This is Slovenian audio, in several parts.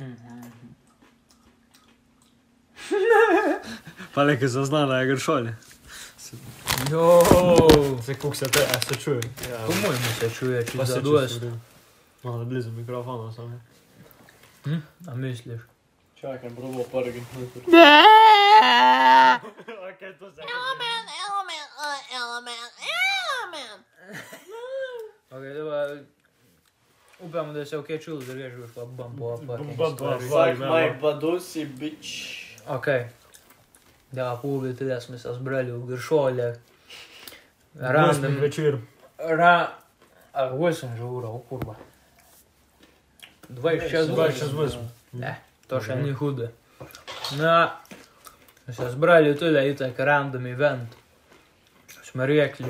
Mhm. pa le, ki zaznala je gršolje. Jo, se kuk se te, a se čuje. Ja. Po mojem se čuje, če pa se duješ. Malo blizu mikrofona sam. Hm? A misliš? Čakaj, probo prvi. kupam da se okej okay, da vježu još bumbo Bumbo Fuck my badusi bitch. Okej. Da, kubi tydės mes as braliu giršolė. Random. Večer. Ra... A, 8 žūra, o kurva. 26. 28. Ne, to še ni hude. Na, mes as braliu tydė į tą random event. Smo rekli,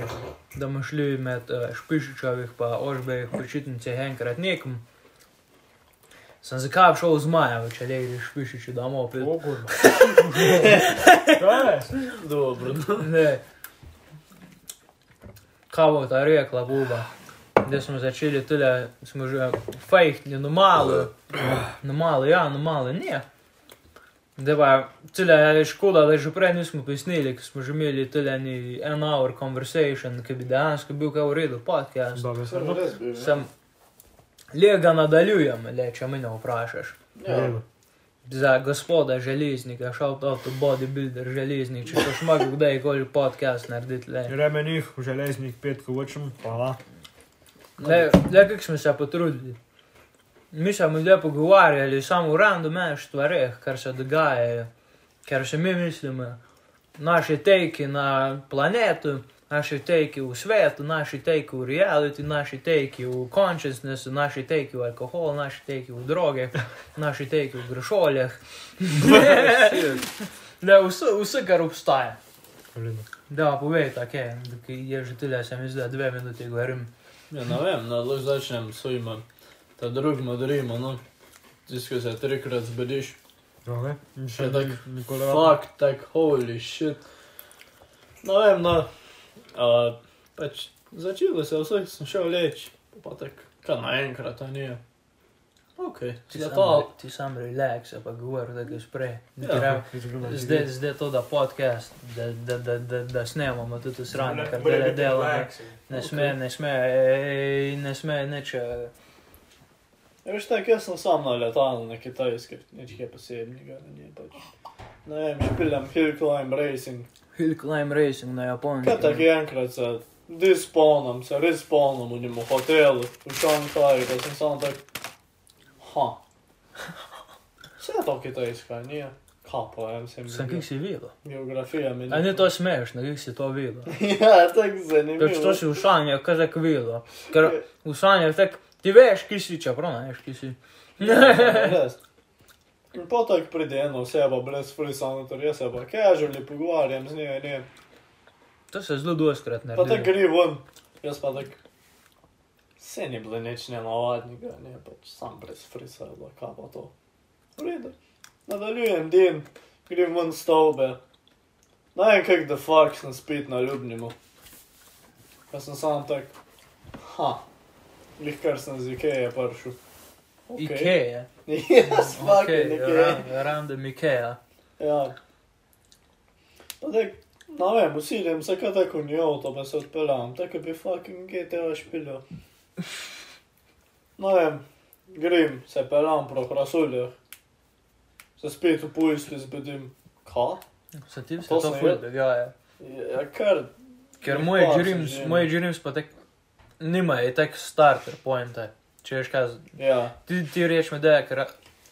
da bomo šli med uh, Špišičevih pa Ožbejih počitnicah enkrat nekom. Sem zakaj šel z Maja, če le greš Špišiči domov, opet. O, kurva. Kaj je? Dobro. Ne. Kaj bo ta rekla, buba? Da smo začeli tudi, smo že fejhni, no malo, no malo, ja, no malo, ne. Da pa, cele je škoda, da že prej nismo pisnili, ker smo že imeli tudi eni en hour conversation, ki bi dejansko bil kaj v redu podcast. Dobro, se Samo res bi. Sem, lega nadaljujem, le, če me ne vprašaš. Ja. Za gospoda železnika, šel to to bodybuilder železnik, če boš mogel kdajkoli podcast narediti, le. Remenih, železnik, petko, vočem, hvala. Le, le kako smo se potrudili. Mi smo ljudje pogovarjali samo o randomnih stvareh, kar se dogaja, ker se mi mislimo, naši teki na planetu, naši teki v svetu, naši teki v reality, naši teki v consciousnessu, naši teki v alkoholu, naši teki v droge, naši teki v grešoljah. Le, vse, vse, kar obstaja. Da, povej, tako je, ki je že tyle, se mi zdi, da dve minuti govorim. Ja, ne vem, no, lahko začnem s svojima, ta drug modrima, no. Tisto, ko se trikrat zbudiš. Ok. Še tak, Nikoli. fuck, tak, holy shit. Ne vem, no. Uh, pač, začelo se, vse sem šel leč, pa tak, kaj naenkrat, a nije. Ok, Ti sam, to. ti sam relax, pa govori, da ga sprej. Ja. Zdaj, zdaj to da podcast, da, da, da, da, da snemamo tudi sranje, kar dela delamo. Ne sme, ne sme, ej, ne sme nič. Рыштаке съм сам налетал на китайски, ничья посебника, не бачу. Наем, пилям Hill Climb Racing. Hill Climb Racing на Японии. Kā tā vienkārši disponams, ar izponumu viņam hoteli, un šantājīgas, un santāk, ha. Сето китайская, не капаем всем. С каких сивила? География меня. Они то смешно, их си то вило. Я так занимаюсь. Так что ж ушаня, каже квило. Ушаня так ti veš, ki si, čeprav ne veš, ki si. Res. In potem pride ena oseba brez frisantor, jaz se pa casually pogovarjam z njo, ne. To se zelo doskrat Pa tako gre ven, jaz pa tako. Vse ni bilo nič nenavadnega, ne pač sam brez frisa, da kaj pa to. V redu. Nadaljujem dan, grem ven stavbe. Naj kak da fuck sem spet na ljubnemu. Pa sem sam tak, ha, lih kar sem z Ikeje prišel. Okay. Ikea. Jaz fuck Okay, okay, ra- Ikeje. random Ikea. Ja. Pa tak, ne vem, usilim se kaj tako v avto, pa se odpeljam, tako bi fucking GTA špilil. Ne vem, grem, se peljam pro krasulje. Se spet v pojstri zbudim. Ka? Se ti se To to ful dogaja. Ja, kar. Ker pač dreams, ne. dreams pa tak nimajo tak starter pointe. Če veš kaj, z- Ja, ti, ti reč mi, da je, ker,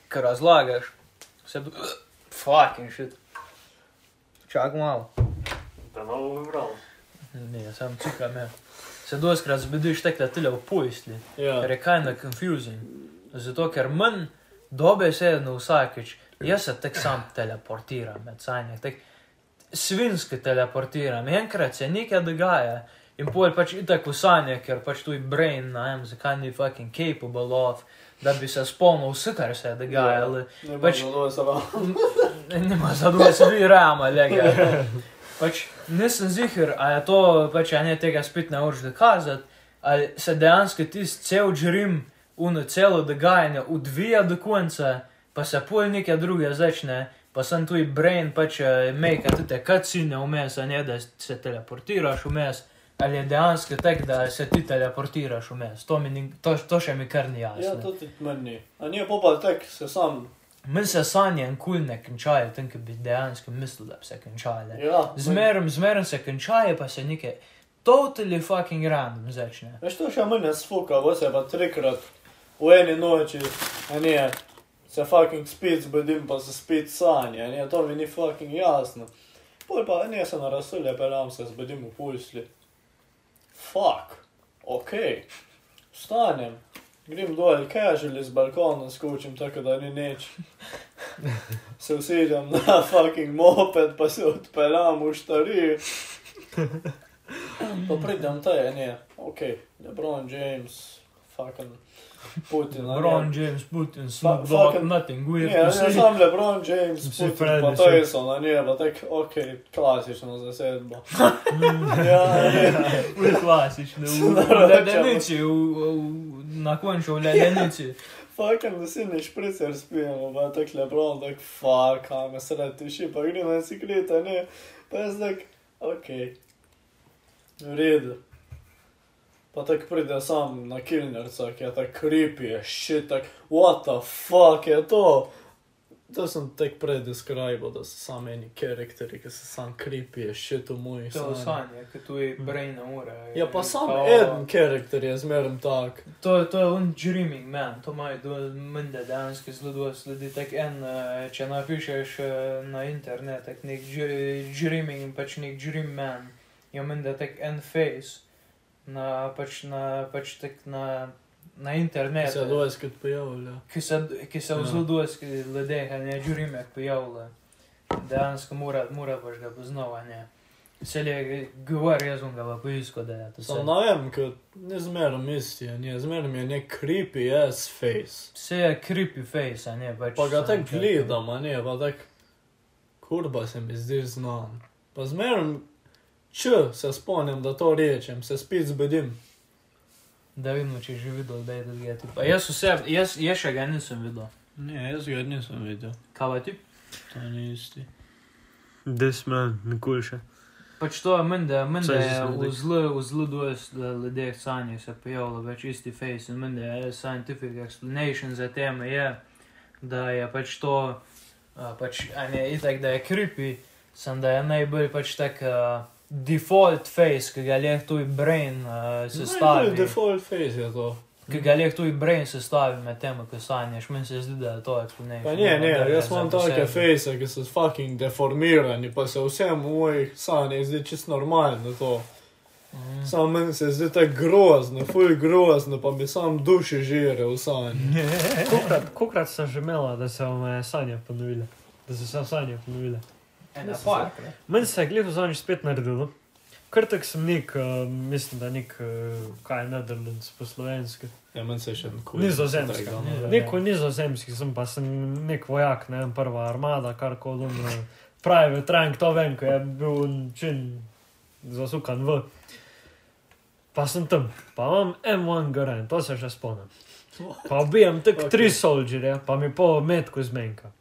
ker razlagaš, se bo, fucking shit. Čak malo. Da novo vibral. Ne, sam cikam, ja. Se doskrat zbudiš tako, da tile v pojstli. ja. Ker je kinda confusing. Zato, ker manj dobesedno vsakeč, jaz se tek sam teleportiram med sanjami, tek svinsko teleportiram, enkrat se nekaj dogaja. In pol pač itak v sanjah, ker pač tu je brain, ne vem, zakaj ni fucking capable of, da bi se spomnil vse, kar se je dogajalo. Ne pač- pač... se vam. Nima zadovoljstva, vi rama, lega. Pač nisem ziger, a je to, pač, a ne tega spet ne moreš dokazati, ali se dejansko tisti cel džrim, uno celo dogajanje odvija do konca, pa se pol neke druge začne, pa sem tu i brain pač eh, make te kacine vmes, a ne da se teleportiraš vmes, ali je dejansko tak, da se ti teleportiraš vmes. To, ni, to, to še mi kar ni jasno. Ja, to ti meni. A nije popal tek, se sam. Meni se sanje kul ne končajo, tam, ki bi dejansko mislil, da bi se končale. Ja, Zmeraj, zmeraj se končajo, pa se neke totally fucking random začne. Veš, to še mene sfuka, bo se pa trikrat v eni noči, a nije, se fucking spet zbudim, pa se spet sanje, a nije, to mi ni fucking jasno. Pol pa, nije se na rasulje, pelam se zbudim v pulsli. Fuck, okej, okay. vstanem, grem dol, casually z balkona skočim, tako da ni nič. Se usedem na fucking moped, pa se odpeljam v štari. Pa pridem te, ne, ok, LeBron James, fucking Putin. ne. Ron James, Putin, Fa- Snoop Dogg, fucking- nothing, we Ne, have to ne, see. sam LeBron James, Putin, Freddy pa so. Tyson, a ne, pa tak, ok, klasično zasedba. ja, ne, Uli klasično, v, ledenici, na koncu v ledenici. fucking da si ne špricer spijemo, pa tak LeBron, tak, fuck, a me sred tiši, pa grem na cikleta, ne, pa jaz tak, ok, v redu. Pa tak pride sam na kilnerca, ki je tak creepy, je shit, tak, what the fuck je to? To sem tek predescribal, da so samo eni karakteri, ki so sam creepy, je shit v mojih To je sanje, ki tu je brain ura. Ja, pa sam Kao- en karakter je zmeraj tak. To, to je un dreaming man, to imajo do mende dejansko zelo dosti sledi. Tak en, eh, če napišeš eh, na internet, tak nek dreaming, pač nek dream man, je mende tak en face, na, pač na, pač tak na, na Ne, internetu. se dvajset pojavlja. ki se, ki se Ja. v zelo dosti ljudeh, a ne dreamek pojavlja. Dejansko mora, mora pač ga poznavanje. Se je govori, jaz bom ga pa poiskal, da je to vse. ne vem, ker ne zmeraj isti, ne zmeraj je nek creepy ass face. Vse je creepy face, a ne pač. Pa ga tako gledam, a ne, pa tako, kurba se mi zdi znan. Pa zmeraj, če se spomnim, da to rečem, se spet zbudim. Da vidimo, če je že videl, da je to geti. Pa jaz vse, jaz, jaz še ga nisem videl. Ne, jaz ga nisem videl, Kaj pa ti? to ni isti. Man, nikoli še. Pač to je meni, da Saj da je v zelo, zelo ljudeh sanjih se pojavlja več isti face in meni da je scientific explanation za teme je, da je pač to, pač, a ne, itak, da je creepy, sem da je najbolj pač tak uh, default face, ki ga leh tu brain uh, sestavi. Najbolj default face je to. Ki ga leh tu brain sestavi med tem, ko sanjaš, meni se zdi, da je to explanation. Pa ne, ne, je jaz imam take face, ki so fucking deformirani, pa se vsem v mojih sanjah zdi čist normalno to. Mhm. Samo meni se zdi tako grozno, fuj grozno, pa mi sam duši žire v sanji. Kokrat, kokrat sem že imela, da se vam je sanje ponovile? Da so se sanje ponovile. Meni se je gledal zadnjič spet naredilo. Kar tak sem nek, uh, mislim, da nek, uh, kaj je Netherlands po slovenski. Ja, meni se še nikoli. Nizozemska. tega, no. Nizozemska. Neko nizozemski sem pa sem nek vojak, ne vem, prva armada, kar koli umre. Private rank, to vem, ko je bil čin zasukan v. Pa sem tam, pa imam M1 garen, to se še spomnim. Pa ubijem tak Ok. okay. tri soldiere, pa mi po metku zmenka.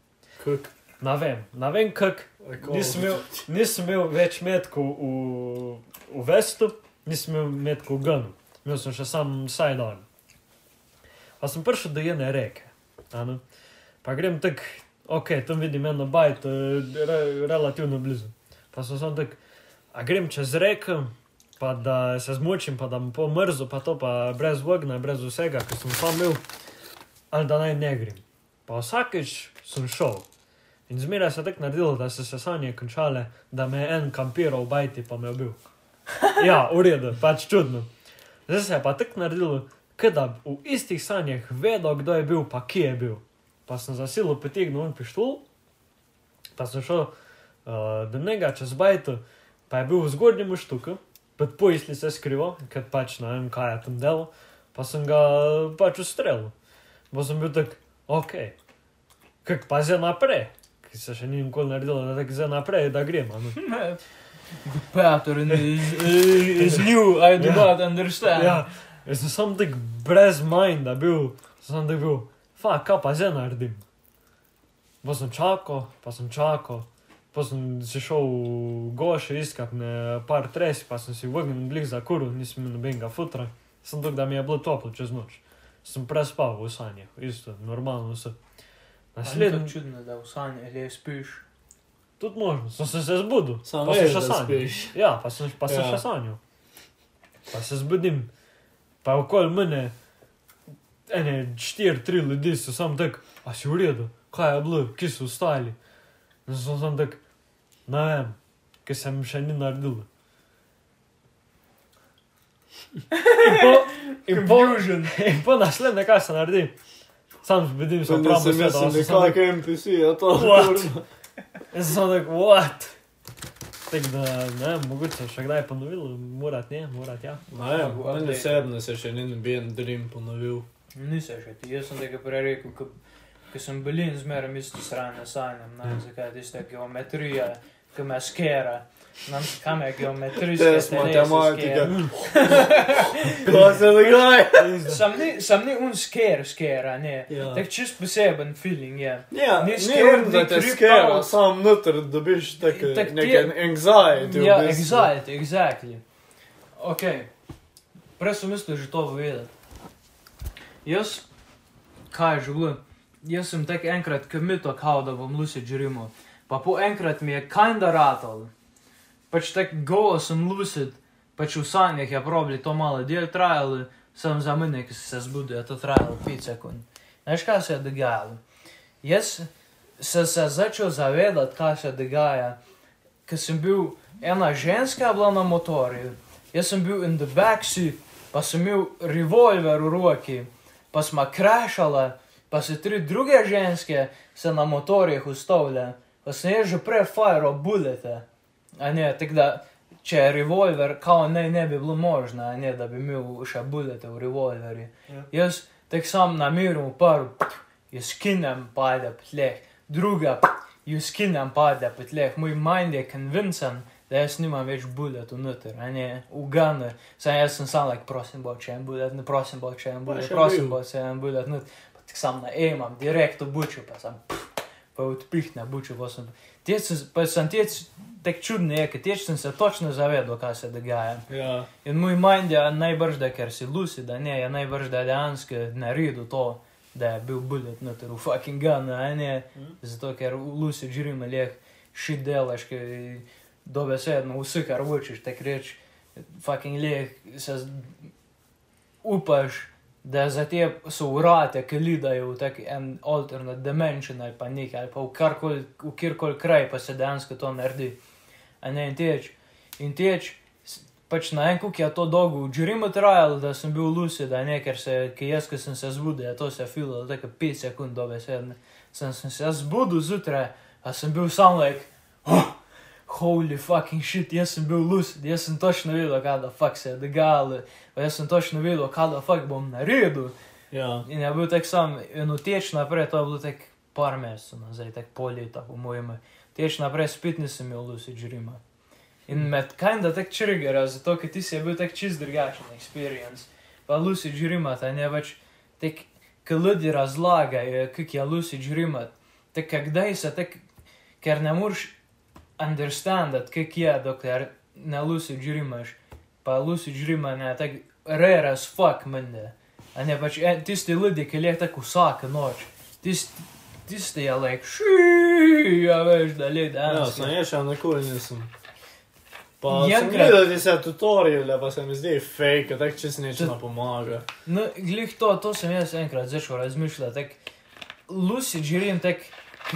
Kak? Ne vem, ne vem kak, Kako? nisem imel, nisem imel več metkov v, v vestu, nisem imel metkov v gunu, imel sem še sam sidearm. Pa sem prišel do ene reke, a ne? pa grem tak, ok, tam vidim eno bajt, re, relativno blizu. Pa sem sam tak, a grem čez reko, pa da se zmočim, pa da bom pomrzel, pa to pa brez ognja, brez vsega, ker sem sam imel, ali da naj ne grem. Pa vsakeč sem šel. In zmeraj se je tako naredilo, da so se sanje končale, da me je en kampiral v bajti, pa me je bil. Ja, v redu, pač čudno. Zdaj se je pa tako naredilo, da v istih sanjah vedo, kdo je bil, pa kje je bil. Pa sem za silo potegnil en pištol, pa sem šel uh, do njega čez bajto, pa je bil v zgornjem štuku, pod pojisli se skrival, ker pač ne vem, kaj je tam delo, pa sem ga pač ustrelil. Pa sem bil tak, ok, kak pa zdaj naprej, ki se še ni nikoli naredilo, da tako zdaj naprej, da grem. a ne. Pattern is, is new, I do Ja. not understand. Ja, jaz sem sam tak brez minda bil, sem tak bil, fa, kaj pa zdaj naredim. pa sem čakal, pa sem čakal, pa sem si šel v goše iskat ne par tres, pa sem si vrgnil blih za kuru, nisem imel nobenega futra, sem tako, da mi je bilo toplo čez noč. Sem prespal v sanjah, isto, normalno vse. Naslednji je čudno, da v sanjah le spiš. tudi možno, sem se, se zbudil, Sam veš, še da sanjal. spiš. Ja, pa sem, pa sem Ja. še sanjal. Pa se zbudim, pa okoli mene, ene štiri, tri ljudi so sam tak, a si v redu, kaj je bilo, ki so ostali. In sem sam tak, ne vem, ker sem še ni naredil. In po, in po, in po naslednje, kaj se naredi, sam zbudim se Sem prav mislim, besedo. mislim, in sem sam tak- nekak NPC, je to. What? kurva. In sem tak, what? Tako da, ne mogoče še kdaj ponovil, morat ne, morat ja. Ne meni osebno se še ni noben dream ponovil. Nisem še ti, jaz sem tega prej rekel, ko, ko sem bil in zmeraj isto sranje sanjam, ne vem zakaj, tista geometrija, ki me skera. Nam, kam je geometrijska Test matematika. skera. Ko se dogaja? Sam ni, sam ni un sker, skera, ne. Ja. Tak čist poseben feeling je. Ja, Ni ni scared, on, da te out. sam noter dobiš tak, Tak ti- neke anxiety. Ja, bistvu. anxiety, exactly. Ok, prej sem mislil že to povedati. Jaz, kaj je bilo? Jaz sem tek enkrat kmito kao, da bom lucid dreamal. Pa po enkrat mi je kinda ratal. Pač tek go sem lucid, pač v sanjah je probli to malo del trajalo, sem za mene, ki se zbudil, je to trajalo 5 sekund. Veš, kaj se je dogajalo? Jaz sem se začel zavedati, kaj se dogaja, ker sem bil, ena ženska je bila na motorju, jaz sem bil in the backseat, pa sem imel revolver v roki, pa smo krašala, pa se tri druge ženske se na motorjih ustavlja, pa sem jaz že prej fajro bulete. A ne, tako da, če revolver, kao ne, ne bi bilo možno, ne, da bi imel še bulete v revolverju. Ja. Jaz tek sam na miru prvi, jo skinem, pade po tleh, druga, jo skinem, pade po tleh, moj mind je convincen, da jaz nimam več buletov noter, a ne, v gunner, saj jaz sem sam, like, prosim, bo, če en bulet, ne prosim, bo, če en bulet, prosim, bo, če en bulet, noter, pa tako sam na E imam, direkt v buču, pa sem, pa odpihne buču, pa sem, tec, pa sem tec, tek čudno je, ker tec sem se točno zavedal, kaj se dogaja. Ja, In moj mind je najbrž, da ker si lucid, da ne, je najbrž, da je dejansko naredil to, da je bil bullet noter v fucking gun, a ne, Mhm. zato ker v lucid živim leh, šit delaš, ki dobesedno vse, kar hočeš, tak reč, fucking leh, se z- upaš, da za te so urate, ki lidajo v tak en alternate dimension ali pa nekaj, ali pa v karkoli, v kjerkoli kraj pa se dejansko to naredi. Ne, in teč, in teč, pač na en kuk je to dolgo v džerimu trajalo, da sem bil lucid, a ne, ker se, ker jaz, ko sem se zbudil, je to se filalo, tako 5 sekund dobesedno. Sem, sem se zbudil zjutraj, a sem bil sam like, oh, holy fucking shit, jaz sem bil lucid, jaz sem točno vedel, kaj da fuck se je dogajalo, jaz sem točno vedel, kaj da fuck bom naredil. ja. In je bil tak sam, in teč naprej, to je bilo tak par mesecev nazaj, tak pol leta, po mojem. Teč naprej, spet nisem imel lucid dreama. In med kinda tak triggera, zato ker ti si je bil tak čist drugačen experience. Pa lucid dreama, ta ne več, tak, ko ljudje razlagajo, kak je lucid dreama, tak kdaj se tak, ker ne moreš understandati, kak je, dokler ne lucid dreamaš. Pa lucid dreama ne, tak rare as fuck mende. A ne pač en, tisti ljudje, ki le tako vsako noč, tisti, tisti je like, ši, ja veš, da le Ja, danes. sem je še nikoli nisem. Pa Ja, sem gledal se tutoriale, pa se mi zdi fake, tako če se nič To- ne pomaga. No, glih to, to sem jaz enkrat začel razmišljati, tak, lucid dream, tak,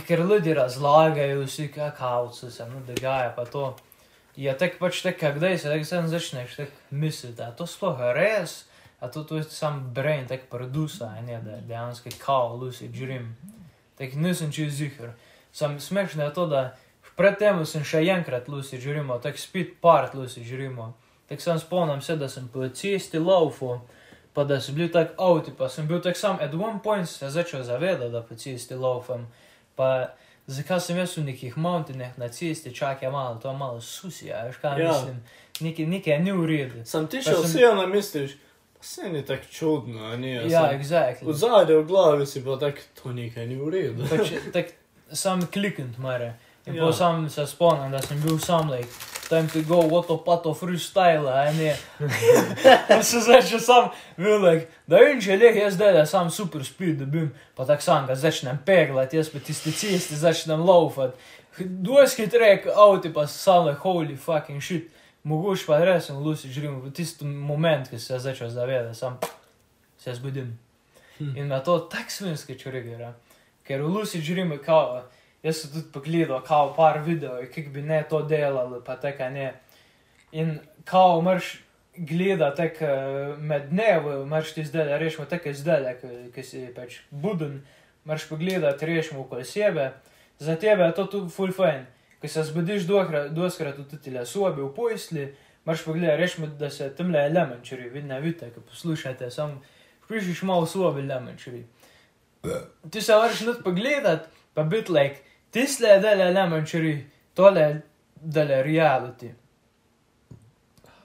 ker ljudje razlagajo vsi, kakavci se mu dogaja, pa to. Je tak pač tak, kdaj se tak sam začneš tak misliti, a to sploh res, a to, to je sam brain tak produsa, ne, da dejansko kao lucid dream. Tak nisem čez zihar. Sam smešno je to, da predtem sem še enkrat lucid dreamal, tak spet part lucid dreamal. Tak sem spomnim se, da sem po cesti laufal, pa da so bili tak avti, pa sem bil tak sam, at one point se začel zavedati, da po cesti laufam. Pa zakaj sem jaz v nekih mountainah na cesti, čakaj malo, to je malo susija, veš kaj Ja. ja. mislim. Nekaj, nekaj ni v redu. Sem ti še sem- vseeno misliš, pa se ni tako čudno, ni. Ja, exactly. Od zadaj v glavi si pa tako, to nekaj ni v redu. Pač, tak, sam klickend mare. En Ja. sam så spanande som blev samling. Time to go, what a pat of freestyle, a ne. En så začne sam, velik, da in če leh jaz dela sam super speed, da bim, pa tak sam ga začnem peglat, jaz pa tisti cesti začnem laufat. Dosti trek, avti pa sam like, holy fucking shit. Mogoče pa res sem lucid dream, v tisti moment, ki se je začel zavedati, sam se zbudim. Hm. In me to tako svinski čurigira. Ker v lucid dream, kao, jaz sem tudi pogledal, kao par videov, kako bi ne to delali, pa teka ne. In kao mrš gleda tek eh, med dnevi, mrš ti zdaj, rešimo take zdaj, ki si pač buden, mrš pogledati, rešimo okoli sebe. Za tebe je to tu full fajn. Ko se zbudiš doskrat v tudi le sobi, v posli, mrš pogledati, rešimo, da se tam le lemenčeri, vi ne vidite, ko poslušate, sam pišiš malo v sobi lemenčeri. Ti se vrš not pogledat, pa biti like, tiste je dele lemenčeri, tole dele reality.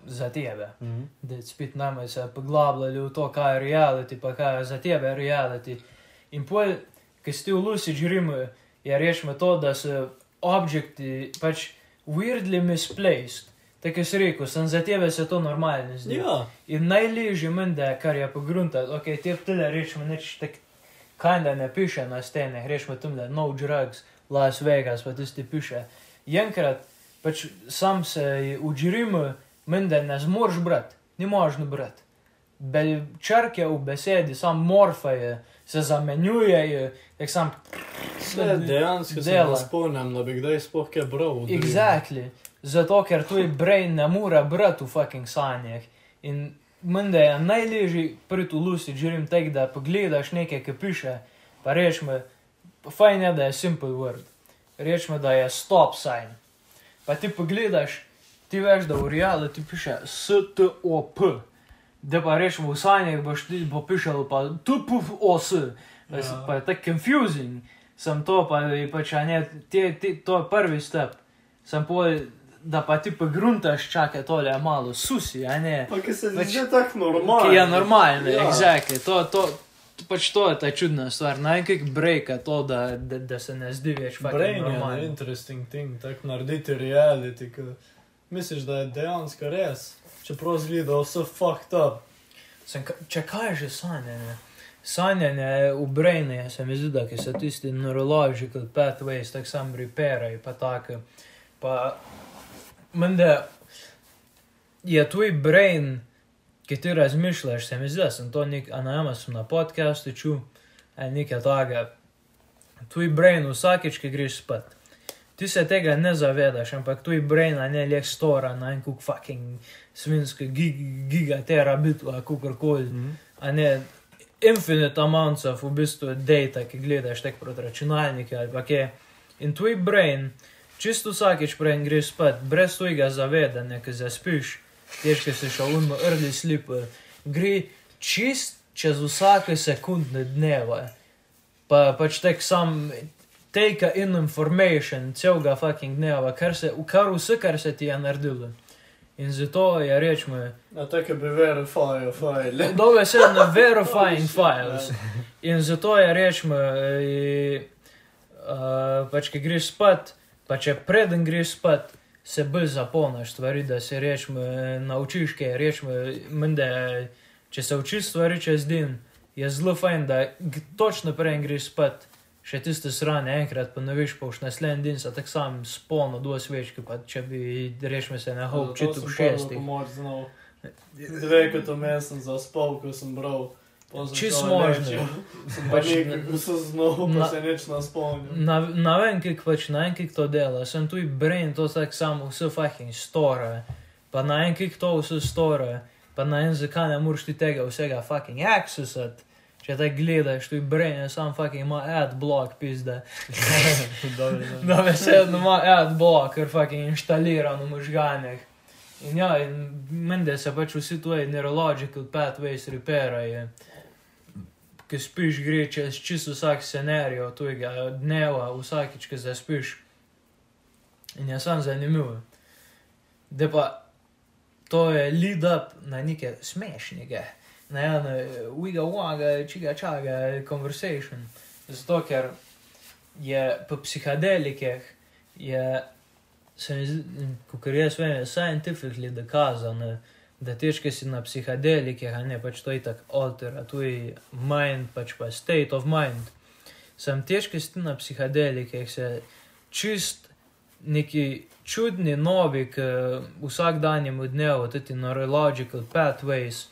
Za tebe. Mhm. Da spet nami se poglabljali v to, kaj je reality, pa kaj je za tebe reality. In pol, ki si ti v lucid dreamu, je rešimo to, da so objekti pač weirdly misplaced. Tako jaz rekel, sem za tebe se to normalno zdi. Ja, In najležje mende, kar je pogruntati, ok, te ptile rečemo neč tak, kajda ne piše na stene, rečemo tam le no drugs, Las Vegas, pa tisti piše. Enkrat, pač sam se v džirimu, mende ne zmorš brat, ni možno brat. Be, črke v besedi, sam morfaje, se zamenjujejo, tak sam. vse dejansko se Dela. ne spomnim, da bi kdaj sploh kaj bral. Exactly. Zato, ker tvoj brain ne more brati v fucking sanjah. In menda je najlažji priti v lucid dream tek, da pogledaš nekaj, ki piše, pa rečemo, fajn je, da je simple word. Rečemo, da je stop sign. Pa ti pogledaš, ti veš, da v reality piše STOP. Da pa rečemo v sanjah boš ti bo pišel pa TPOS. Pa, ja. Pa je tako confusing. Sem to, pa je pač, a ne, te, te, to je prvi step. Sem pol, da pa ti pa gruntaš, čakaj, tole je malo susi, a ne. Pa ki se Pač- zdi tako normalno. Ki je normalno, ja. exactly. To, to, pač to je ta čudna stvar. Najkaj breka to, da, da, da se ne zdi več fucking Brain je an interesting thing, tako narediti reality, ki misliš, da je dejansko res, čeprav zgleda vse fucked up. Sem, če kaj je že sanjanje? Sanjanje v brainu, se mi zdi, da so tisti neurological pathways, tako sam repairajo, pa tako. Pa, mende, je tvoj brain, ki ti razmišljaš, se mi zdi, da sem to nek, a vem, sem na podcastu čul, ali nekaj takega. Tvoj brain vsakeč, ki greš spat. Ti se tega ne zavedaš, ampak tvoj brain a ne leh stora na en kuk fucking svinske gig, gigaterabit ali kakorkoli. Mhm. A ne infinite amounts of v bistvu data, ki gledaš tek proti računalniku ali pa kje. In tvoj brain, čisto vsakeč prej greš spat, brez tvojega zavedanja, ki zaspiš, težko si šel unmo early sleep, gre čist čez vsake sekunde dneva. Pa pač tek sam take in information celega fucking dneva, kar, se, kar vse, kar se ti je naredilo. In zato je rečemo, Na tako bi verify file. Dove se na verifying files. In zato je rečemo, uh, pač, ki greš spat, pa če preden greš spat, se bolj zapolniš stvari, da se rečemo, naučiš kaj, rečemo, mende, če se učiš stvari čez dan, je zelo fajn, da točno preden greš spat. Še tiste srane enkrat ponoviš, pa už naslednji dan se tako sam spolno do svečke, pa če bi rešme se na hop, če tu v šestih. Dve, kot to sem zaspal, ko sem bral. Čisto možno. Pač sem znal, pa se nič ne spomnim. Na, na vem, kako pač na en kik to dela, sem tu brain to tako samo vse fucking store, pa na en kik to vse store, pa na en zakaj ne moreš ti tega vsega fucking accessat. Če te gledaš, tu brain sam fucking ima ad block pizda. Da se ima ad block, ker fucking inštaliran v možganjih. In ja, in mende se pač vsi tvoji neurological pathways repairajo. Ki spiš, gre čez čisto vsak scenarij tvojega dneva, vsakič, ki zaspiš. In je sam zanimivo. Da pa to je lead up na neke smešnike, na eno wiga waga, čiga čaga conversation. Zato ker je po psihadelikih, je, se mi zdi, kot jaz vem, je scientifically dokazano, da ki si na psihadelikih, a ne pač to je tako altera, tu je mind, pač pa state of mind. Sam tiš, ki si na psihadelikih, se čist neki čudni novi, k vsakdanjemu dnevu, tudi neurological pathways,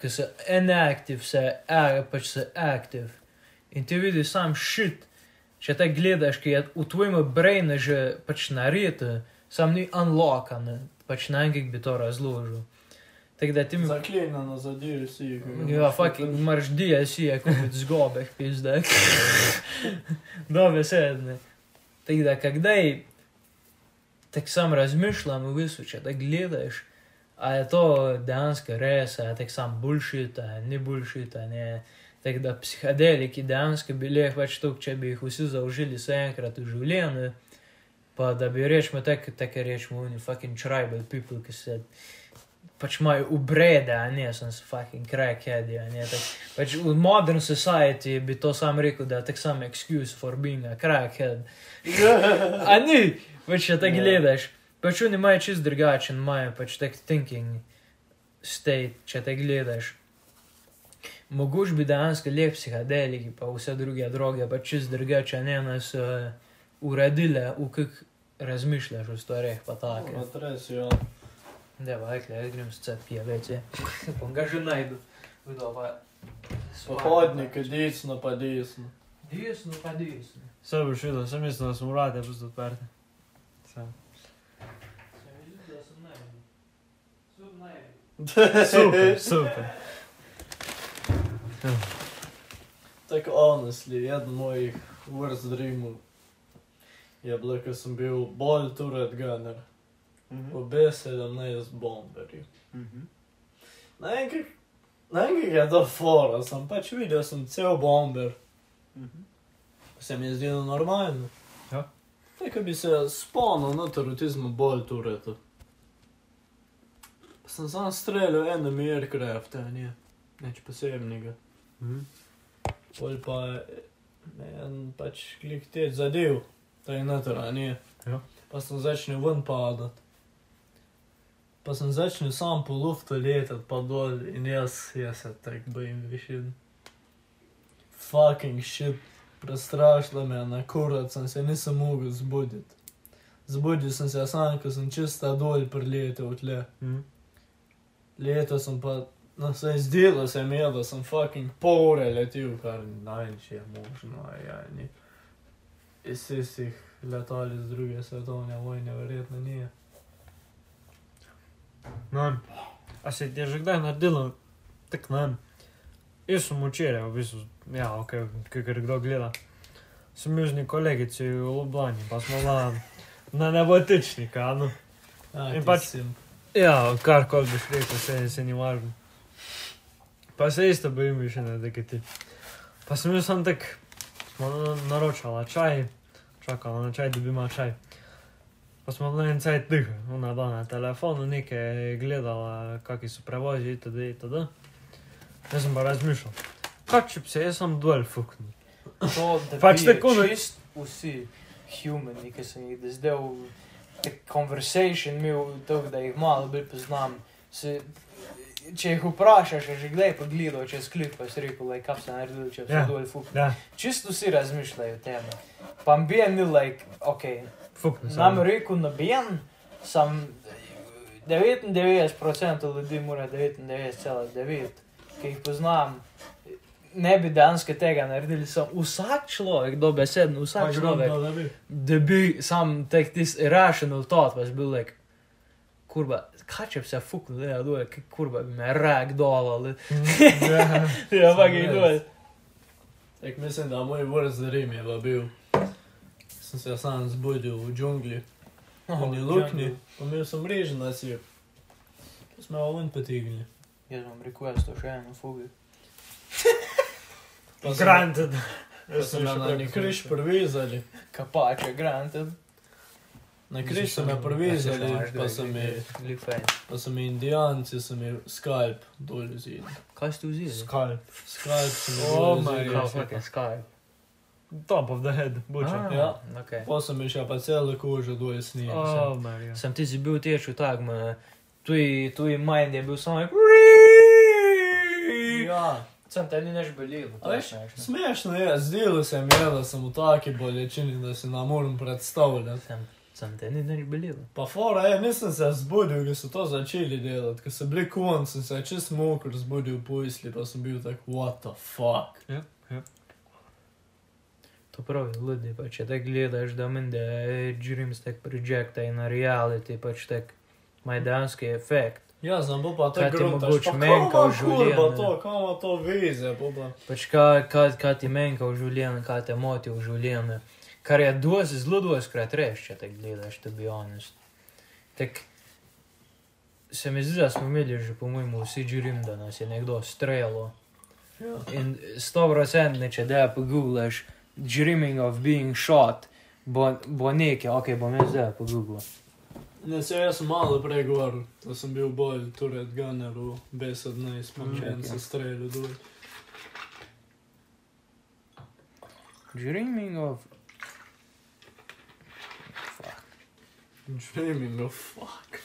ki so inactive, se, a, pač se active. In ti vidiš sam šit, če te gledaš, ki je v tvojem brainu že pač naredil, sam ni unlockan, pač na enkrat bi to razložil. Tako da ti mi. Zaklenjeno za DLC. Ja, fucking marš DLC, je kot zgobeh, pizde. Dobe sedne. Tako da, kdaj tako sam razmišljam, v bistvu, če te gledaš, a je to dejansko res, a je tako sam bullshit, a je ni bullshit, a ne. Tako da psihadeliki dejansko bili pač to, če bi jih vsi zaužili se enkrat v življenju, pa da bi rečemo tako, tako rečemo, oni fucking tribal people, ki se pač imajo ubrede, a ne, sem se fucking crackhead, a ne. Tak, pač v modern society bi to sam rekel, da je tak sam excuse for being a crackhead. A ni, pač če Ja. gledaš, pač oni imajo čist drugačen, imajo pač tak thinking state, če te gledaš. Mogoče bi dejansko lep psihadeliki, pa vse druge droge, pa čist drugače, ne nas uh, uredile, v kak razmišljaš o stvareh, pa tako. Na res, ja. Pije več, je. Bom ga že najdu. Vido pa. Pohodniki, desno pa desno. Desno pa desno. Vse boš videl, sem mislil, da smo vrate pusto odprte. Sam. Se mi zdi, da sem najdu. Sub najdu. Super, super. Tako honestly, eden mojih worst dreamov je bilo, ko sem bil bolj turret gunner. V B17 bomberju. Naenkrat, naenkrat je to fora, sem pač videl, sem cel bomber. Se mi je zdelo normalno. Ja. Tako bi se spomnil na terorizmu bolj turretu. Pa sem sam streljal enem aircraft, ne, nič posebnega. Pol pa je en pač klik te zadev, to je noter, a ne. Ja. Pa sem začel ven padat. Pa sem začel sam po luftu letati pa dol in jaz, jaz se tako bojim višin. Fucking shit, prestrašilo me je na kurat, sem se nisem mogel zbuditi. Zbudil sem se sam, ko sem čista dol priletel tle. Leto sem pa, no se je zdelo se mi, je, da sem fucking pol ure letel, kar najče je možno, ja, ni. Iz istih letal iz druge svetovne vojne, verjetno ni. A se ti je že kdaj naredilo, tako ne. Jaz sem včeraj, v bistvu, ja, ok, ker kdo gleda. Sem bil z neki kolegici v Ljubljani, pa smo bila na nebotičnika, no. In pač- sim. Ja, karkoli biš rekel, se, se ni važno. Pa se isto bojim više, ne, da ti. Pa sem bil sam tak, smo na- naročala čaj, čakala na čaj, da bi imela čaj. Pa smo na en cajt dih, ona bila na telefonu, nekaj gledala, kakšni so prevozi, itd. itd. Jaz sem pa razmišljal, kaj če bi se jaz sam dol fuknil. To, da Pač tako, ne- vsi humani, ki sem jih zdaj v conversation imel, to, da jih malo bolj poznam. Se, če jih vprašaš, je že kdaj pogledal čez klip, pa si rekel, like, kaj se naredil, če se Ja. yeah. dol fuk. Ja, Čisto vsi razmišljajo o tem. Pa bi ni like, ok. Nam rekel noben, sem 99% ljudi mora 99,9, ki jih poznam. Ne bi dejansko tega naredili, sem vsak človek, dobesedno, vsak človek, da bi sam tek tis rational thought was bil like, kurba, kaj če bi se fuknil, da je dole, kurba bi me rak dol ali. Ja. Ja, pa gej res. dol. Tak mislim, da moj worst dream je pa bil. Sem se sam zbudil v džungli, v ni luknji, imel sem mrežo na sip. Pa smo jo ven potegnili. Jaz vam requesto še eno fugi. Sem- Granted. Pa sem na nek križ privezali. Kapače, granted. Na križ so me privezali, pa so mi, pa so mi indijanci, so mi skalp dol vzeli. Kaj ste vzeli? Skalp. Skalp so mi Oh vzeli. God. Kaj fucking Skype? Top of the head, buča. Ah, Ja. Okay. Pa sem še pa celo kožo do jesni. Oh, Marija. Sam ti si bil tieši tak, ma, tu je, tu je mind je bil samo. Ja. Sam te ni než. A veš, smešno je, zdelo se mi je, da sem v taki bolečini, da si nam moram predstavljati. Sam, sam te ni než bolilo. Pa fora je, nisem se zbudil, ko so to začeli delati, ko so bili kon, sem se čist mokr zbudil po isli, pa sem bil tak, what the fuck. To pravi, ljudi, pa če te gledaš, da meni, da je dreams tak projekta in reality, pač tak maj dejanski efekt. Ja, znam bo pa Kaj tako ti gruntaš, mogoče pa menjka v življenju? to, kava to veze, bo pa. Pač kaj, kaj, kaj ti menjka v življenju, kaj te moti v življenju. Kar je dosti, zelo dosti krat reš, če te gledaš, to bi honest. Tak, se mi zdi, da smo imeli že, po mojemu, vsi dream, da nas je nekdo strelo. Ja. In 100% če da poguglaš dreaming of being shot, bo, bo nekaj, ok, bom jaz zdaj pogugla. Ne, se jaz sem malo prej govoril, da sem bil bolj turret gunner v B17, pa če en se streljal dol. Dreaming of. Dreaming of fuck.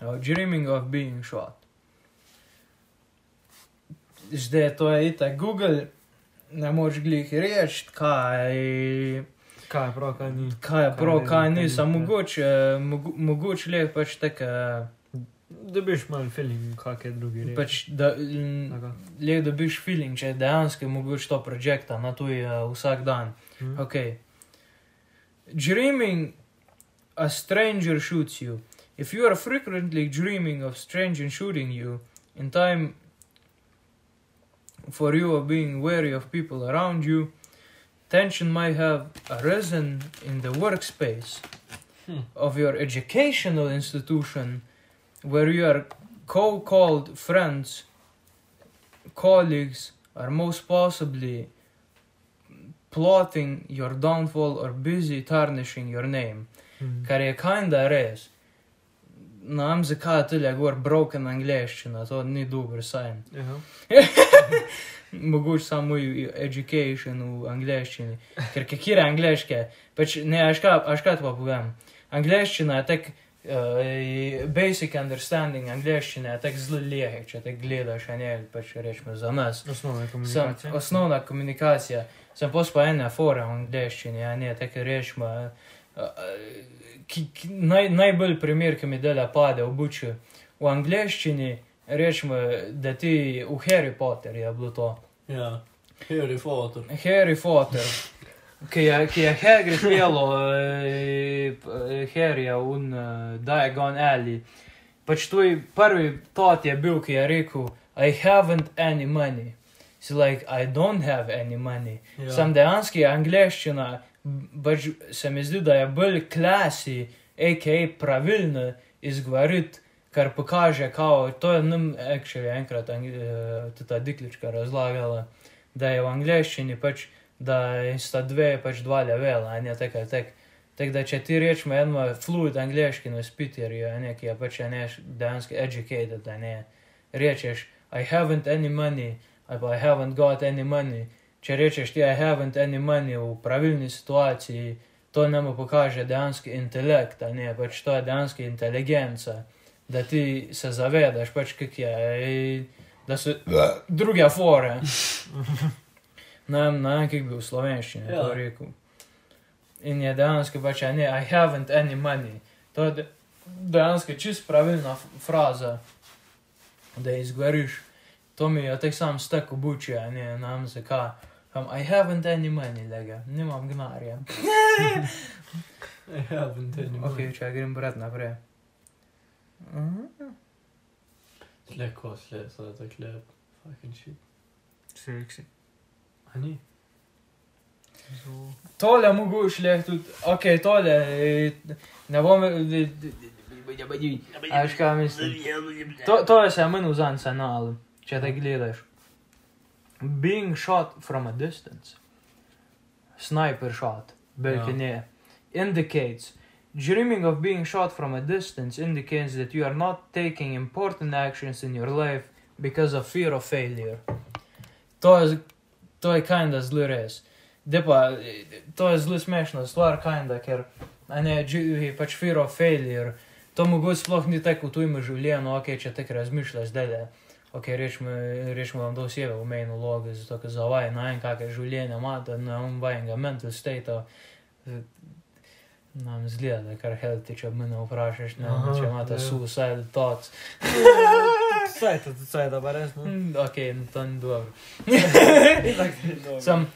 Oh, dreaming of being shot. Zdaj to je itak Google, ne moreš glih reči, kaj, Kaj je prav, kaj ni. kaj je prav, kaj kaj ni, ni, samo mogoče, mogo, mogoče le pač tako, Dobiš malo feeling, kak je drugi pač da, le dobiš feeling, če dejansko mogoče to projekta na tuj uh, vsak dan. Mhm. Okay. Dreaming a stranger shoots you. If you are frequently dreaming of stranger shooting you, in time for you of being wary of people around you, tension might have arisen in the workspace Hmm. of your educational institution where your co called friends, colleagues are most possibly plotting your downfall or busy tarnishing your name. Kar je kinda res. Nam zakaj tu gor broken angliščina, to ni dober sign. Mogoče samo v education v angliščini. Ker kjer je angliške, pač ne, aš kaj, aš kaj pa povem. Angliščina je tak, uh, basic understanding angliščine je tak zelo lehek, če te gledaš, ne, pač rečemo za nas. Osnovna Sem, komunikacija. osnovna komunikacija. Sem pospa ena fora v angliščini, a ne, tako rečemo. Ki, ki, naj, najbolj primer, ki mi dela pade v buči. V angliščini rečemo, da ti v Harry Potter je bilo to. Ja, Harry Potter. Harry Potter. Ki je, ki je Hagrid pelo eh, Harryja v uh, Diagon Alley. Pač to je prvi tot je bil, ki je rekel, I haven't any money. Si like, I don't have any money. Ja. Sam dejansko je angliščina, pač se mi zdi, da je bolj klasi, a.k.a. pravilno izgovoriti, kar pokaže, kao, to je nam actually enkrat eh, ta diklička razlagala, da je v angliščini pač, da sta dve, pač dva levela, a ne tako ali tako. Da, če ti rečemo eno fluid angliški na spiterju, a ne, ki je pač ne dejansko educated, a ne, rečeš, I haven't any money, ali pa I haven't got any money. Če rečeš ti, I haven't any money v pravilni situaciji, to nam pokaže dejanski intelekt, ne, pač to je dejansko inteligenca, da ti se zavedaš, pač kak je, da so druge fore. Ne vem, ne vem, kak bi v slovenščini ja. Ja. to rekel. In je dejansko pač, ne, I haven't any money. To je de- dejansko čist pravilna fraza, da izgovoriš. To mi je tek sam stek obuči, ne, vem zakaj. Um, I haven't any money, lega, nimam gnarja. I haven't any Ok, money. če grem brat naprej. Mm. It's like costly, so it's like lab fucking shit. Seriously. Honey. طالع مو قوش ليه اوكي طالع نبوم Aš ką mes. To, to es jau minu zan senāli. Čia tā glīdēšu. Being shot from a distance. Sniper shot. Belkinė. Yeah. Indicates Dreaming of being shot from a distance indicates that you are not taking important actions in your life because of fear of failure. To je, to je kinda zli res. De pa, to je zli smešna stvar, kinda, ker, ne, pač fear of failure. To mogoče sploh ni tako v tujem življenju, ok, če tako razmišljaš da, ok, rečemo, vam dosjeve v mejno vlogo, zato ker za vaj na en kakšne življenje imate, na um vajnega mental state, nam zgleda, da je kar healthy, če mene vprašaš, ne, Aha, če imate ja. suicide thoughts. Saj, to je da res, no. Mm, Ok, to ni dobro. Sam,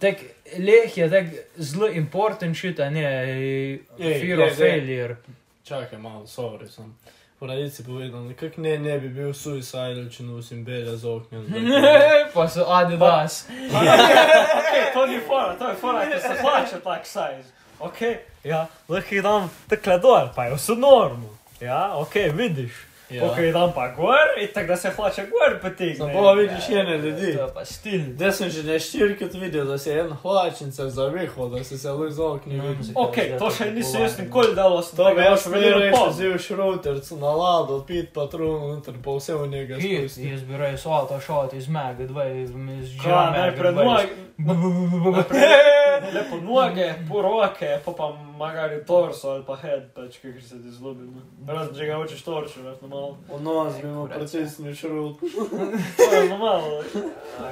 tak, leh je tak zelo important shit, a ne, Ej, fear ej, of ej. failure. Čakaj malo, sorry sem. V radici povedal, nekako ne, ne bi bil suicidal, če nosim belja z oknjem. pa so Adidas. okay, to ni fora, to je fora, ki se hlače tak size. Ok, ja, lahko jih dam takle dol, pa je vse normo. Ja, ok, vidiš. Ja. Och redan bara går i tak da se flaša går potegne. Sam pola vidiš jedne ljudi. To pa stil. Desen že neštirkit vidio da se jedan hlačin se zavihuo, da se se luz ovog ne vidi. Okej, to še nisi još nikoli dalo s toga. Ja sam vidio reći ziviš routercu na lado, pit patrun, unutar pa u sevu njega spusti. Jaz bi rej svato šot iz mega, dvaj iz žame. Ka, najprej noge. Lepo noge, po roke, pa pa magari torso ali pa head, pač, ki se ti zlobi. no. Razen, če ga hočeš torčiti, veš, normalno. V nos bi mu procesni šrut, To je normalno.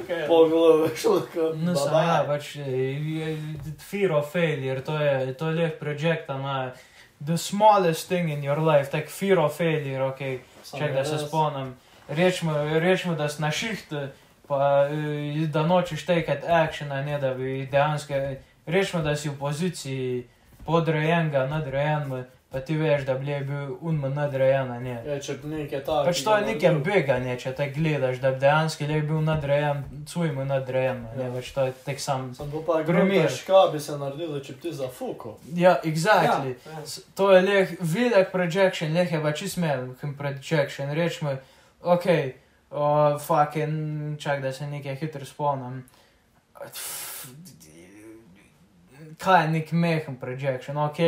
Okay. po glave šlaka. No, samo ja, pač je- fear of failure, to je, to je leh projekt, na the smallest thing in your life, tak fear of failure, ok, čak da se spomnim. Rečemo, rečemo, da si na šihtu, pa da nočeš tekati action, a ne da bi dejansko, rečemo, da si v poziciji podrejenega, nadrejenega, pa ti veš, da bi bil unma nadrejen, a ne. Ja, če nekaj tako. Pač to je nekem beganje, če te gledaš, da dejansko le bil nadrejen, cujmo nadrejen, ne, Ja. pač to je tek sam. Sem pa gremo, ška bi se naredilo, če bi ti zafuko. Ja, exactly. Ja, ja. To je leh, velik projection, leh je pač ismel, kim projection, rečemo, ok, uh, fucking, čak da se nekaj hitro spomnim. Je nek mehen projection, ok,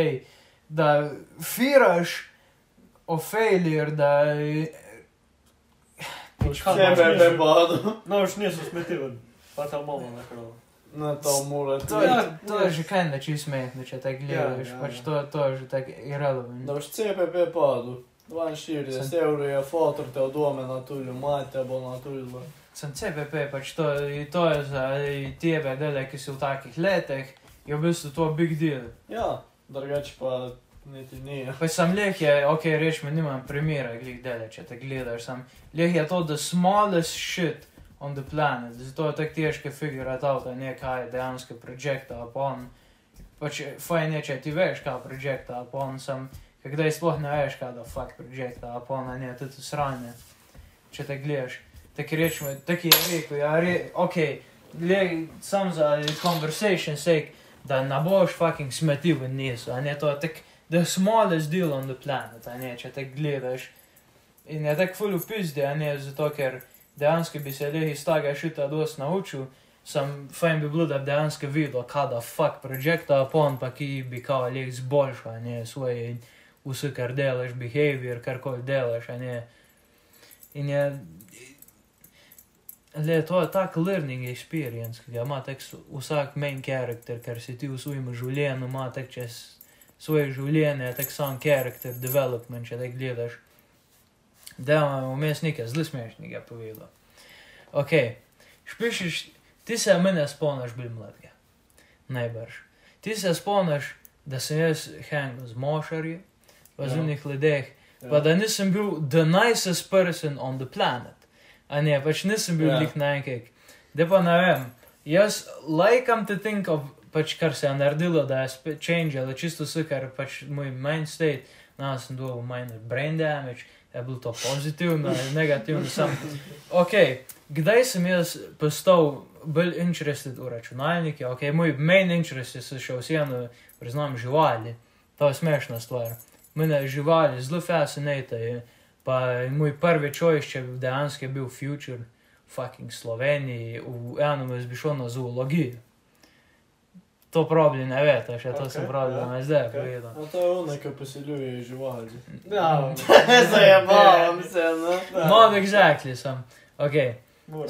da firaš o failure, imaš ne mišljen? bado. No, už niso smetili, pa ta mama na kralo. Na to mora. to, Ja, je, to je že kaj neči smehno, če te gledaš, Ja, ja, pač to, to je že tako irrelevant. Da boš CPP padel. 42 evrov je fotor te od dome na tulju, mate bo na tulju. Sem CPP, pač to, to je za tebe, dele, ki si v takih letih, je v bistvu to big deal. Ja, drugače pa niti ni. Pa sem leh je, ok, rečemo, nimam primera, glih dele, če te gledaš, sem leh je to the smallest shit on the planet, zato je tako težko figurati out, a ne kaj je dejansko projekta upon. Pač fajn je, če ti veš, kaj projekta upon, sem, kdaj sploh ne veš, kaj da fuck projekta upon, a ne, tudi sranje, če te gledaš. Tako rečemo, tako je rekel, ja, re, ok, le, sam za conversation sake, da ne boš fucking smetil v nisu, a ne, to je tako the smallest deal on the planet, a ne, če te gledaš. In je tako full upizdi, a ne, zato ker dejansko bi se le iz tega šita dosti naučil, sem fajn bi bilo, da bi dejansko videl, kada fuck projekta upon, pa ki bi kao le izboljšal, a ne, svoje vse, kar delaš, behavior, karkoli delaš, a ne. In je, le, to je tak learning experience, ki ga ima tak s- vsak main character, ker si ti v svojem življenju, ima tak čez svoje življenje, tak sam character development, če te gledaš. Da imamo vmes nekaj zelo smešnega povedal. Ok, špišiš, ti se mene spomniš bil mladega. Najbrž. Ti se spomniš, da sem jaz hangal z mošarji, pa z Ja. ledeh, pa da nisem bil the nicest person on the planet. A ne, pač nisem bil Ja. lik. Da pa ne vem, jaz lajkam te think of, pač kar se je naredilo, da je change, ali čisto vse, kar pač moj mind state, na sem dobil minor brain damage, je bilo to pozitivno ali negativno, sam. Ok, kdaj sem jaz postal bolj interested v računalnike, ok, moj main interest je še vseeno, priznam, živali, to je smešna stvar. Mene živali zelo fascinirajo, Pa moj prvi čojišče dejansko je bil Future, fucking Sloveniji, v enem je šlo na zoologijo. To pravi, ne veste, še to okay, sem pravi, da ja, me zdaj okay. povedal. No, to je ono, ki poseljuje živali. Ja, zajebavam se, no. No, exactly sem. Okay.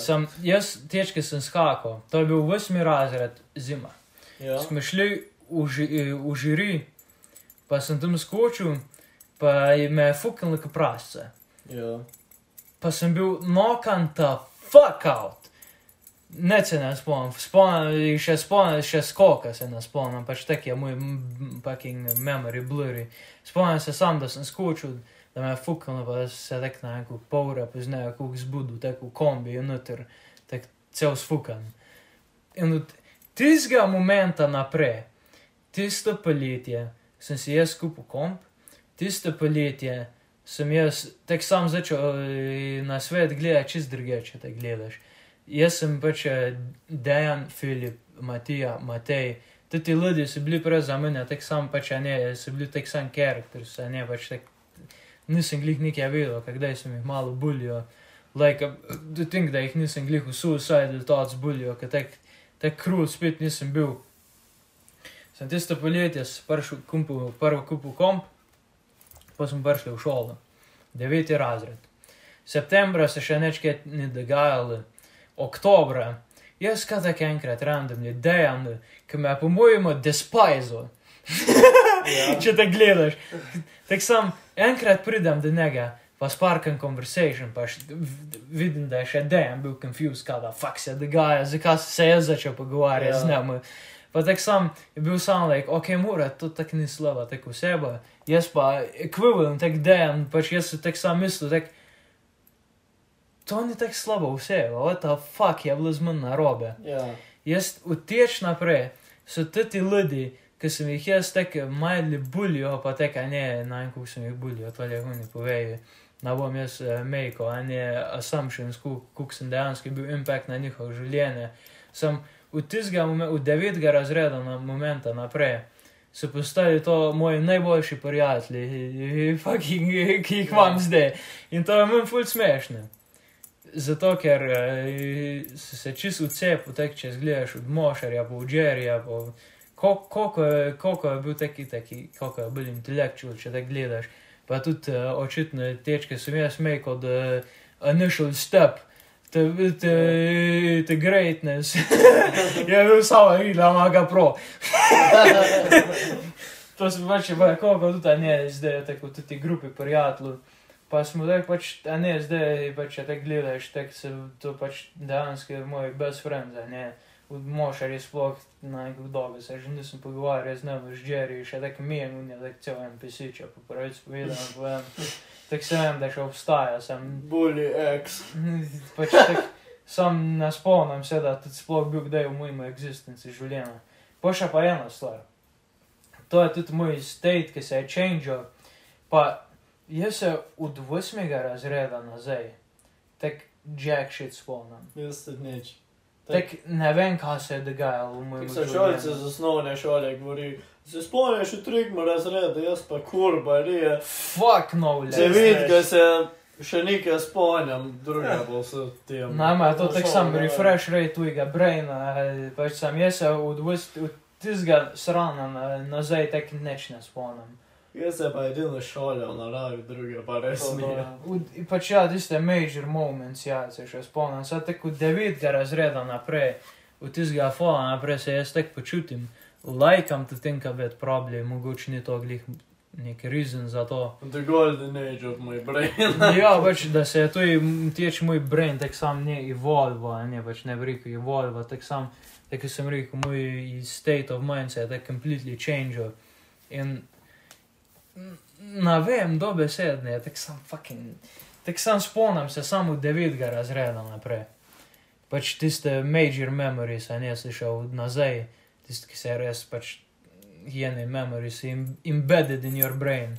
Sem, jaz tečke sem skakal, to je bil osmi razred zima. Ja. Smo šli v, ži, v žiri, pa sem tam skočil pa me je fuknilo kot prasce. Ja. Pa sem bil nokan ta fuck out. Ne se ne spomnim, spomnim, še spomnim, še skoka se ne spomnim, pač tak je moj fucking memory blurry. Spomnim se sam, da sem skočil, da me je fuknilo, pa se tak na neko pol ure pozneje, kako zbudu, tako v kombi, noter, tak cel sfukan. In od tistega momenta naprej, tisto poletje, sem si jaz kupil komp, tisto poletje sem jaz tak sam začel eh, na svet gledati čist drugače, če te gledaš. Jaz sem pač eh, Dejan, Filip, Matija, Matej. Tudi ti ljudje so bili prej za mene, tako sam pač ne, so bili tak sam karakter, se ne pač tak. Nisem glih nekaj videl, kdaj sem jih malo bulil. Like, do think, da jih nisem glih v suicide thoughts bulil, ker tak, tak krul spet nisem bil. Sem tisto poletje prvo kupu, prvo kupu komp, посмбаршли в школу. 9 разряд. Septembra så känner ni det gala. Oktobra. Jag ska ta kankra att random ni det nu. Kommer по-моему despise. Че так гледаш? Так сам, енкрат придам до него, was parken conversation, paš vidim da je še dejan bil confused, kada fuck se dogaja, zakaj se je začel pogovarjati yeah. z njim. Pa tako sam je bil sam, like, ok, mora, to tako ni slava, tako oseba. Jaz pa ekvivalent, tak dejan, pač jaz sem tako sam mislil, tak, to ni tako slabo oseba, what the fuck je bilo z mano narobe. Ja. Jaz uteč naprej, so tudi ljudje, ki sem jih jaz tako majli bulijo, pa teka ne, na en kuk sem jih bulijo, to je oni povejo. Ne bom jaz uh, mejko, a ne assumptions, kuk sem dejansko bil impact na njihovo življenje. Sem v tistega, v devetega razreda na momenta naprej. So postali to moji najboljši prijatelji, fucking, ki jih imam zdaj. In to je meni ful smešno. Zato, ker eh, si se čisto vcepil, tako če zgledaš od Mošarja, po Džerija, po ko- koliko je, koliko je bil taki, taki, koliko je bil intelektual, če te gledaš. Pa tudi uh, očitno tečke sem jaz imel kot uh, initial step. The, the, the greatness je bil samo videl, ima ga pro. to sem pač, pa koliko tudi ne, zdaj tako tudi grupi prijateljev. Pa smo zdaj pač, a ne, zdaj pač, če te gledaš, tako se to pač dejansko je moj best friend, a ne. V Mošarju sploh na neko dobo se že nisem pogovarjal z njim, z Jerry, še tako mi je, on je tako cel NPC, če po pravici povedano, povem. Tako se vem, da še obstaja, sem Bully X. pač tak, sam ne spomnim se, da tudi sploh bil kdaj v mojem eksistenci življenja. Pa še pa ena stvar. To je tudi moj state, ki se je changeal. Pa jaz se od 8. razreda nazaj, tak jack shit spomnim. Jaz se nič. Tak ne vem, kaj se je dogajalo v mojem Kako se šolice z osnovne šole govori, se spomniš v trigmu razreda, jaz pa kurba, rije. Fuck no, Se le. vidi, da se še nekaj spomnim, druga bo se tem. Nama je to tako sam refresh rate tujega braina, pač sam jaz se od, tistega srana na- nazaj tak neč ne spomnim. Jaz se pa edino šolal na naravi, druge pa res ni. to, v- Pač ja, tiste major moments, ja, se še spomnim. Sad tako devetega razreda naprej, od tistega fola naprej se jaz tako počutim. Lajkam to think about problem, mogoče ni to glih nek reason za to. The golden age of my brain. Ja, pač, da se je to teč moj brain, tak sam ne evolvo, a ne pač ne bi rekel evolvo, tak sam, tako sem rekel, moj state of mind se je tak completely changed. In ne vem, dobesedne, tak sam fucking, tak sam spomnim se samo devetega razreda naprej. Pač tiste major memories, a ne si šel nazaj, tiste, ki se res pač jene memories im- embedded in your brain,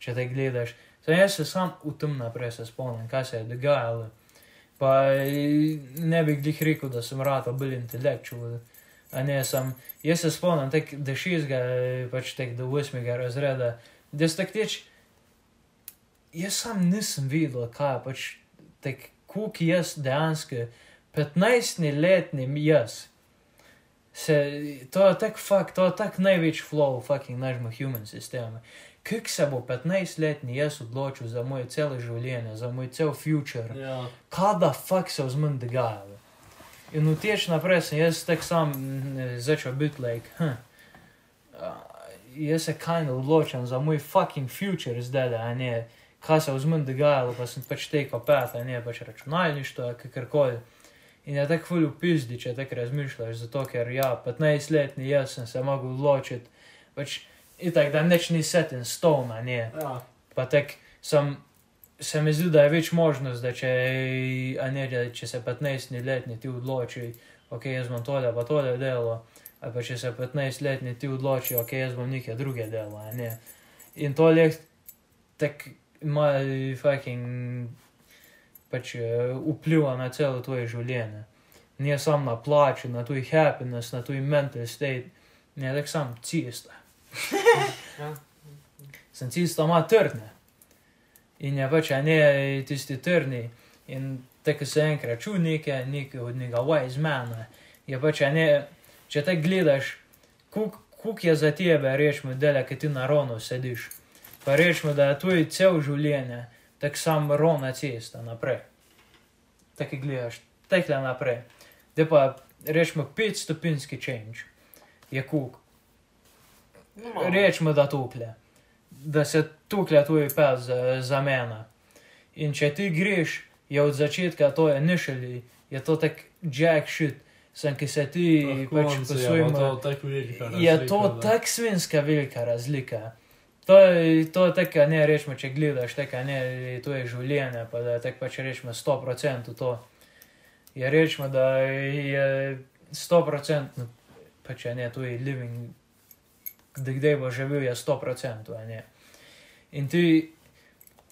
če te gledaš. Zdaj, jaz se sam v tem naprej se spomnim, kaj se je dogajalo. Pa eh, ne bi glih rekel, da sem rad bolj intelektual. Ne, sem, jaz se spomnim, tek, da šestega, eh, pač tek do osmega razreda, da ste teč, jaz sam nisem videl, kaj pač, tek, kuk jaz dejansko, 15-letni jaz. Se, to je tako fakt, to je tako največji flow v fucking našem human sistemu. Kak se bo 15-letni jaz odločil za moje celo življenje, za moj cel future, ja. kaj da fakt se vzmen dogajalo. In v teč naprej sem jaz tako sam mm, začel biti like, hm, jaz se kaj ne odločam za moj fucking future zdaj, da ne, kaj se vzmen dogajalo, pa sem pač tekel pet, ne pač računalništvo, kakorkoli. In je tako ful upizdi, če tako razmišljaš, zato ker ja, 15-letni jaz sem se mogel odločiti, pač itak, da neč ni set in stone, a ne. Ja. Pa tek sem, se mi zdi, da je več možnost, da če, ne, da če se 15-letni ti odloči, ok, jaz bom tole pa tole delo, ali pa če se 15-letni ti odloči, ok, jaz bom nekaj druge delo, ne. In to je tak ima fucking pač eh, vpliva na celo tvoje življenje. Ne samo na plačo, na tvoj happiness, na tvoj mental state, ne tako sam cista. Ja. Sem cista ima trdne. In je pač, a ne tisti trdni. In tako se enkrat ču nekaj, nekaj od njega wise mana. Je pač, a ne, če te gledaš, kuk, kuk je za tebe, rečemo, dela, ki ti na rono sediš. Pa rečemo, da je tvoj cel življenje, tako sam rovna cesta naprej. Tako gledaš, tekle naprej. Da pa rečemo 5 stopinski change. Je kuk. No, Rečemo, da tukle. Da se tukle tvoj pes za, za mene. In če ti greš, je od začetka to je nišeli, je to tak jack shit. Sem, ki se ti pač po svojim To je tako velika Je razlika, to da- tako svinska velika razlika. To je, to je tako, ne rečemo, če gledaš, tako ne, to je življenje, pa da je tako pač rečemo 100% to. Je rečemo, da je 100%, pač je ne, to je living, da kdaj bo živel, je 100%, a ne. In ti,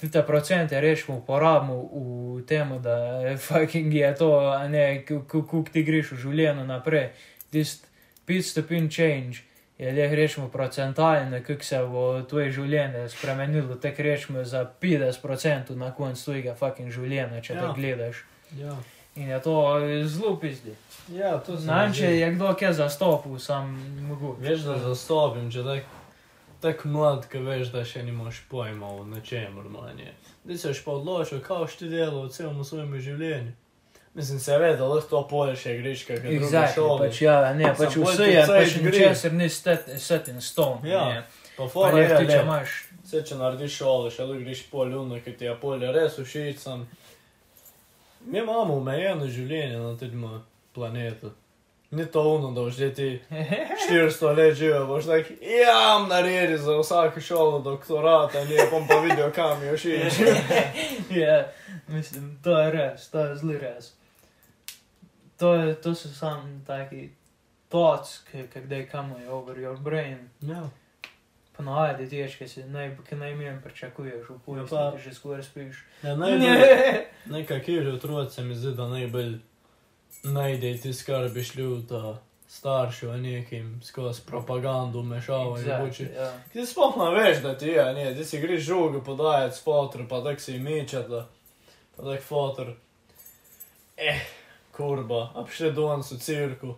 ti ta procente rečemo uporabimo v tem, da je fucking je to, ne, kako ti greš v življenju naprej, tist 5 stopinj change je le rečemo procentalno, kako se bo tvoje življenje spremenilo, tako rečemo za 50% na koncu tvojega fucking življenja, če ja. Te gledaš. Ja. In je to eh, zelo pizdi. Ja, to se mi zdi. če je kdo kje zastopil, sam mogoče. Veš, da zastopim, če tako tak mlad, ki veš, da še nimaš pojma o nečem, manje. Ti se pa odločil, kaj boš ti delal v celem svojem življenju. Mislim, seveda, lahko to polje še greš, kaj druge Exactly, pač ja, ne, pač vse je, pač ničesar ni set, set in stone. Ja, ne. Pa fora je, ti če imaš, Vse, če narediš šolo, še lahko greš polje, uno, ki ti je polje res všeč. Sam. Mi imamo omejeno življenje na tem planetu. Ni to uno, da že ti 400 let živel, boš tak, ja, naredi za vsako šolo doktorat, a ne bom pa videl, kam je všeč. ja, mislim, to je res, to je zelo res. To, je, to so samo taki thoughts, ki ki kdaj kamujo over your brain. Ja. Ponavadi tieš, ki si naj, ki najmanj pričakuješ, v Ja, pojmu, pa- ti že skoraj spiš. Ja, najbolj, nekaj že otroci se mi zdi, da najbolj najde ti skrbi šli v ta starši o nekim skozi propagando mešavajo. Exactly, Exactly. ja. Ti sploh ne veš, da ti je, ne, ti si greš žogo podajati s fotor, pa tak si mečata, pa tak fotor. Eh, kurba, a še danes v cirku.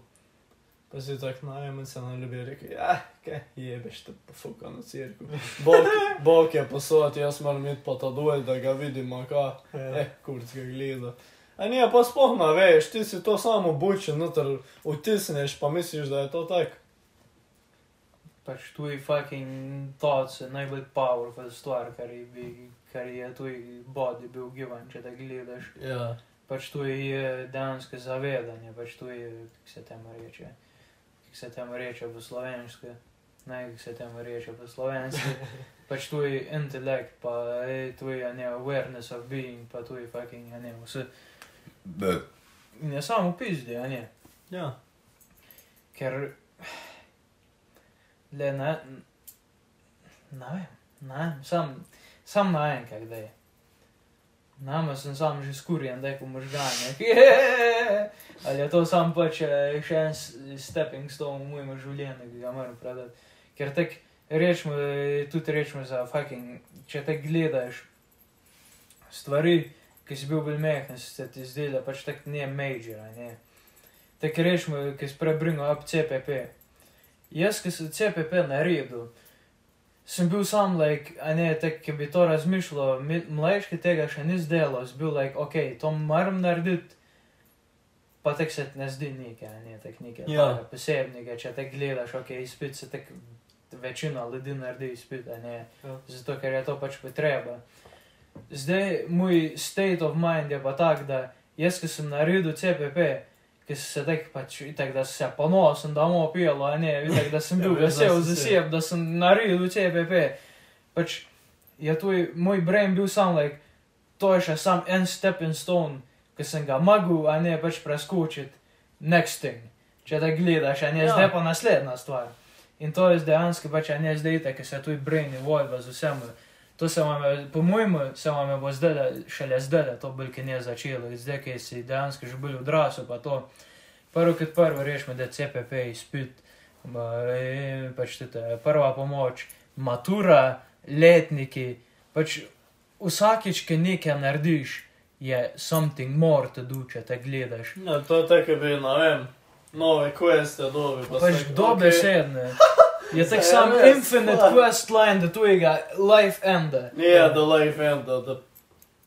Pa si tak se ne ljubi, rekel, ja, kaj jebeš te pofuka na cirku. Bog, Bog je posod, jaz moram iti po ta dol, da ga vidimo, kaj. Eh, kurc ga gleda. A ne, pa sploh ne veš, ti si to samo buče, noter vtisneš, pa misliš, da je to tak. Pač tuji fucking thoughts je najbolj powerful stvar, kar je, bi, kar je tuji body bil given, če te gledaš. Ja. Pač tu je dejansko zavedanje, pač tu je, kako se temu reče, kako se temu reče v slovenski, ne, kako se temu reče v slovenski, pač tu je intelekt, pa je, tu je ne awareness of being, pa tu je fucking, ne, vse. Ne samo pizdi, ja ne, Ja. ker, le ne, ne vem, ne vem, sam, sam ne vem, kak da je. Nama sem sam že skurjen, da je po možganjih. Ali je to sam pač eh, še en stepping stone v mojem življenju, ki ga moram predati. Ker tek rečemo, eh, tudi rečemo za fucking, če te gledaš stvari, ki si bil bolj mehen, se ti zdela pač tak ne major, ne. Tek rečemo, ki si prebrinil up CPP. Jaz, ki sem CPP naredil, sem bil sam, like, ne, tek, ki bi to razmišljal, mlajši tega še ni zdelo, sem bil, like, ok, to moram narediti, pa tek se ne zdi nekaj, ne, tek nekaj ja. posebnega, če te gledaš, ok, izpit se tek večina ljudi naredi izpit, ne, ja. zato ker je to pač potreba. Zdaj, moj state of mind je pa tak, da jaz, ki sem naredil CPP, ki sem se tak pač, itak, da sem se ponosen, da mu pijalo, a ne, itak, da sem bil Ja, veš, da vesel za se. sebe, da sem naredil CPP. Pač, je tvoj, moj brain bil sam, like, to je še sam en stepping stone, ki sem ga mogel, a ne pač preskočiti. Next thing. Če da gledaš, a ne, Ja. ja. zdaj pa naslednja stvar. In to je dejansko pač, a ne zdaj, tako se tvoj brain evolva z vsem. To se vam, je- po mojemu, se vam je bo zdaj, šele zdaj, to bolj, ki ne začelo. Zdaj, ki si dejansko že bil odrasel, pa to. Prvo kot prvo rečemo, da je CPP izpit, e, pač prva pomoč, matura, letniki, pač vsakič, ki nekaj narediš, je something more to do, če te gledaš. Ja, to je tako, bi, ne vem, nove queste dobi. Pa Pač tako, dobe okej. sedne. Je tako Ja, sam res, infinite fuck. quest line do tvojega life enda. Nije, da life enda, da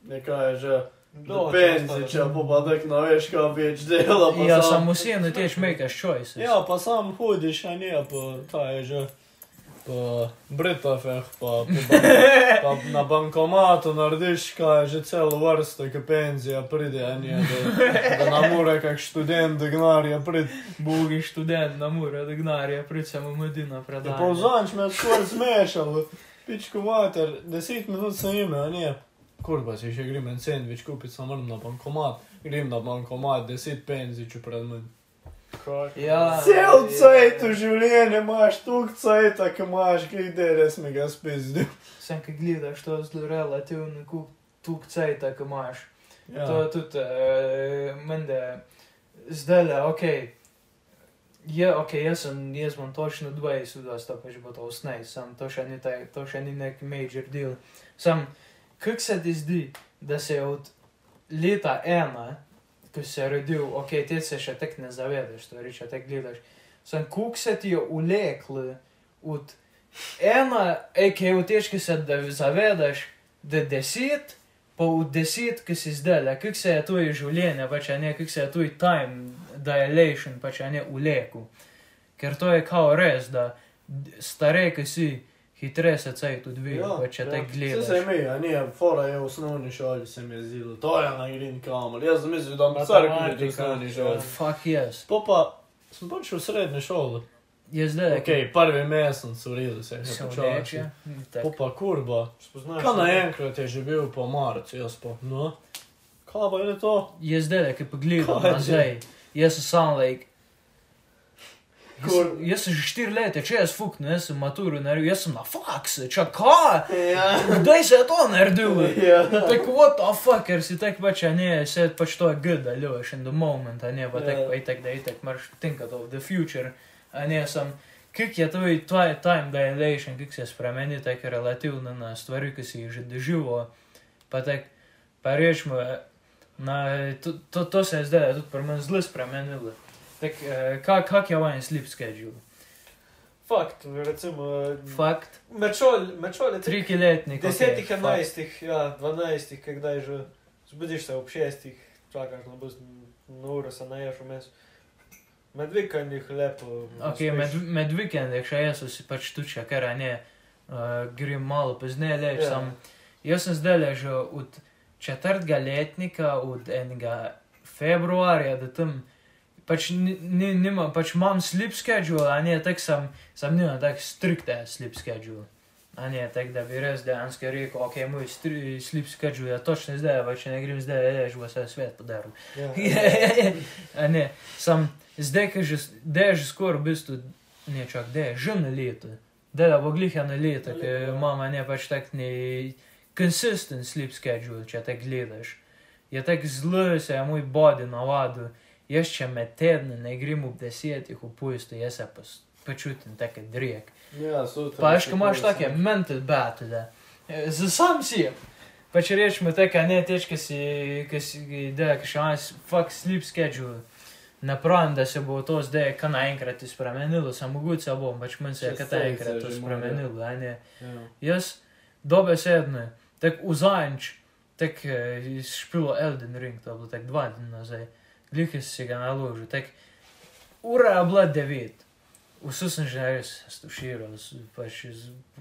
nekaj je že. Do penzi, če pa pa tako ne veš, kaj več dela. Ja, sam- samo vseeno teč makeš choices. Ja, pa sam hodiš, a ne, pa kaj je že. Po Britofeh, pa, po ban- pa na bankomatu narediš, kaj je že celo vrsto, ki penzija pride, a ne, da, da nam mora kak študent degnarja priti. Bogi študent na mura, da gnarja, prid samo medina Ja, predaj. pa vzanč me skoraj zmešalo, pičko mater, deset minut sem imel, a ne. Kurba si še grem en sandvič kupiti, sem moram na bankomat, grem na bankomat, deset penziču pred menoj. Ja, Cel cajt v življenju imaš, tuk cajt, ki imaš, glede, res mi ga spizdil. Sem, ki gledaš, to je zelo relativno kup tuk cajta, ki imaš. Ja. To je tudi, uh, mende, zdaj le, ok. Je, ok, jaz sem, jaz imam točno 20, da sta pač bo to 18, sam to še ni, taj, to še ni nek major deal. Sam, kak se ti zdi, da se je od leta ena, ko si se rodil, ok, ti se še tek ne zavedaš, to reče, tek gledaš. Sam, kak se ti je ulekli od ena, ok, v težki se da zavedaš, da deset, pa v deset, ki si zdaj, kak se je tvoje življenje, pač ne, kak se je tvoj time dilation, pač ne uleku. Ker to je kao res, da d- stare, ki si, hitreje se caj tudi vi, ja, če ja. te Se gledaš. se mi, a nije, fora je v osnovni šoli se mi je zdelo. To je na green kamer. Jaz sem mislil, da mi crkvi v Matematika, osnovni ja. šoli. Fuck yes. Po pa, sem pač v srednji šoli. Je zdaj, Ok, prvi mesec v redu se je se počasi. vleče. Po pa kurba. Spoznaš. Kaj naenkrat je že bil po marcu, jaz pa, no. Kaj pa je to? Je zdaj, ki pogledam Kaj je? nazaj, jaz sem sam, like, Jaz, Kur- jaz sem že štiri leta, če jaz fuknem, jaz sem maturo naredil, jaz sem na fakse, čak, kaj? Ja. Kdaj se je to naredil? Ja. Tako, what the fuck, ker si tak pač, a ne, se pač to je good, da ljubiš in the moment, a ne, pa Ja. tak, pa itak, da itak moraš think of the future, a ne, sem, kak je tvoj, time dilation, kak se spremeni, tak relativno na stvari, ki si jih že doživel, pa tak, pa rečemo, na, to, to, to se je zdaj tudi pri meni zelo spremenilo. Tak, eh, kak, kak je vajen sleep schedule? Fakt, recimo. Fakt, med šole tri. trikiletnik. Desetih, okay, enajstih, ja, dvanajstih, kdaj že zbudiš se ob šestih, čakaš na bus, na uro se naješ vmes. Med vikendih lepo. Okay, med, med vikendom, še jaz si pač tuča, ker ne, uh, grem malo pozneje, leč Ja. yeah. sem. Jaz sem zdaj ležal od četrtega letnika, od enega februarja do tam, pač, ni, ni, nima, pač imam sleep schedule, a ne, tak sem, sem nimam tak strikte sleep schedule. A ne, tak da bi res dejansko rekel, ok, moj stri, sleep schedule je točno zdaj, pa če ne grem zdaj, lež, bo se svet podaril. Ja. A ne, sam zdaj, že, da je že skoraj v bistvu, ne čak, da je že na leto, da je bo glih na leto, ker imamo ne pač tak ne consistent sleep schedule, če te gledaš. Je tako zelo se je moj body navadil, jaz če med tedne ne grem ob desetih v pusto, jaz se pa počutim tako drek. Ja, sutra. Pa veš, ko imaš take mental battle, za sam si. Pa če rečemo tako, ne teč, ki si, ki si, da, ki še imaš fuck sleep schedule. Napravim, da se bo to zdaj kar naenkrat spremenilo, samo mogoče bom, pač meni se je kar naenkrat to spremenilo, a ne. Ja. Jaz dobesedno, tak vzajemč, tak eh, špilo Elden Ring, to je bilo tak dva dni nazaj, glih si ga naložil, tak ura je bila devet. Vse sem že res stuširal, s- pač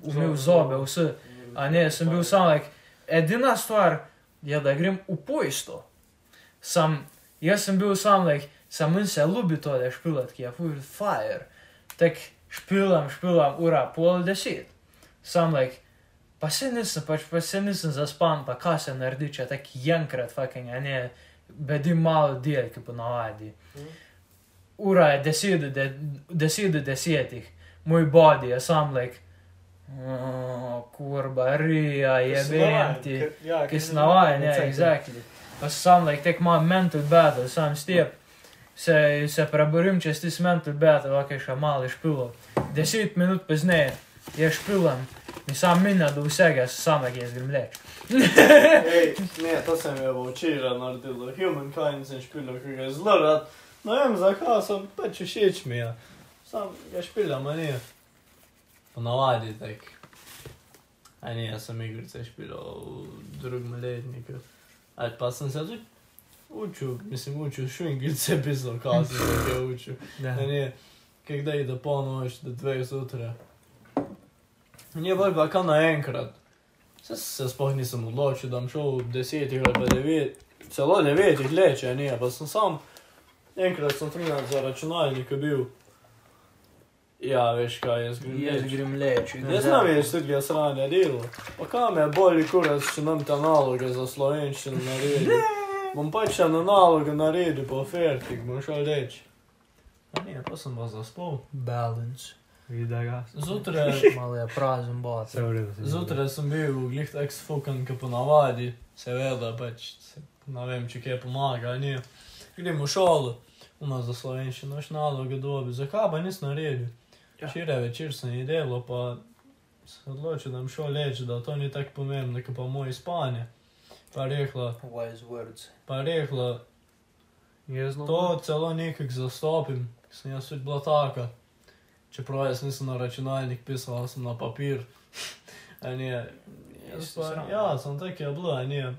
umil zobe, vse. A ne, sem bil sam, like, edina stvar je, da grem v poisto. Sam, jaz sem bil sam, like, sam in se ljubi to, da špilat, ki je full fire. Tak špilam, špilam, ura pol deset. Sam, like, pa se nisem, pač pa se nisem zaspan, pa kaj se naredi, če tak enkrat, fucking, a ne, بدون مال ديالك بنوادي ورا دسيدو دسيدو دسيتك مي بادي اسام لك kurba rija jebenti kisnavain yeah exactly. pa sam like tek man mental battle sam step. Se se proburim čez tis mental battle ok še malo išpilo 10 minut pozneje je špilam nisam minna do vsega samega jaz grem leč Ej, ne, to sem je včeraj naredil, Humankind sem špilal, ki ga je zelo rad. Ne vem, zakaj sem pač všeč mi je. Sam ga špilam, a ne. Ponavadi tak. A ne, jaz sem igrice špilal v drugem letniku. Ali pa sem se tudi učil, mislim, učil švingrice, pisal, kaj sem se kaj učil. Ja. A ne, kdaj ide polnoč do dveh zjutraj. Nije bolj pa kam naenkrat. Se, se sploh nisem odločil, da bom šel ob desetih ali pa devet, celo devetih leče, ne, pa sem sam, enkrat sem trinat za računalnik bil. Ja, veš kaj, jaz grem Jaz leč. grem leč. Jaz znam več tudi ga sranja delo. Pa kam je bolj kurac, če nam ta naloga za slovenščino naredi. Bom pač na naloge naredil, pa fertik, bom šel leč. A ne, pa sem pa zaspal. Balance. Zjutraj, Malo je prazen bot. V zjutraj sem bil glih tak sfukan, kot ponavadi. Seveda, pač, se, ne vem, če kaj pomaga, ali ne. Grem v šolo, uma za slovenščino, noč naloge dobi. Zakaj pa nisem naredil? Ja. Včeraj večer sem jih delal, pa se odločil, da bom šel leč, da to ni tako pomembno, kot pa moje spanje. Pa rekla, Wise words. pa rekla. To celo nekako zastopim, sem jaz tudi bila taka. Čeprav jaz nisem na računalnik pisal, sem na papir. Jaz Isto pa, ja, sem tak je bilo, ne.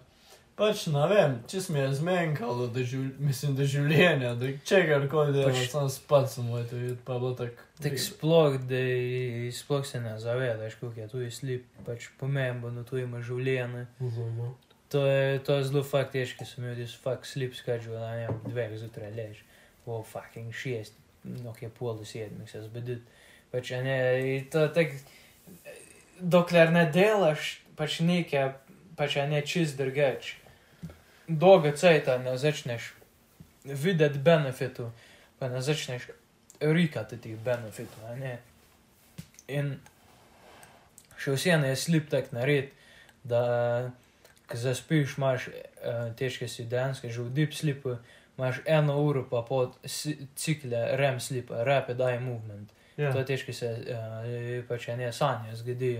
Pač ne vem, če mi je zmenkalo, da živ, mislim, da življenja, da čegarkoli delam, Pač- pač, sam spat sem moj to videti, pa je bilo tako. Tak sploh, da sploh se ne zavedaš, koliko je tu je slip, pač pomembno, tu ima življenje. To je, to je zelo fakt težko, sem res fakt slip schedule, da ne vem, dveh zjutraj lež, o fucking šest, Nu, ok, puolus sėdmixas, bet, bet čia ne, ta, ta, dok lernedėl aš pačneikia, pačia nečis dirgeč. Doga cajta ne začneš videti benefitu, pa ne začneš rikati tih benefitu, a ne. In še vseeno je slip tak nared, da, ko zaspiš, imaš uh, težke si dejansko že v deep slipu, uh, imaš eno uro pa pod cikle REM slipa, rapid eye movement. Ja. To je težko se uh, pač ne sanje zgodi.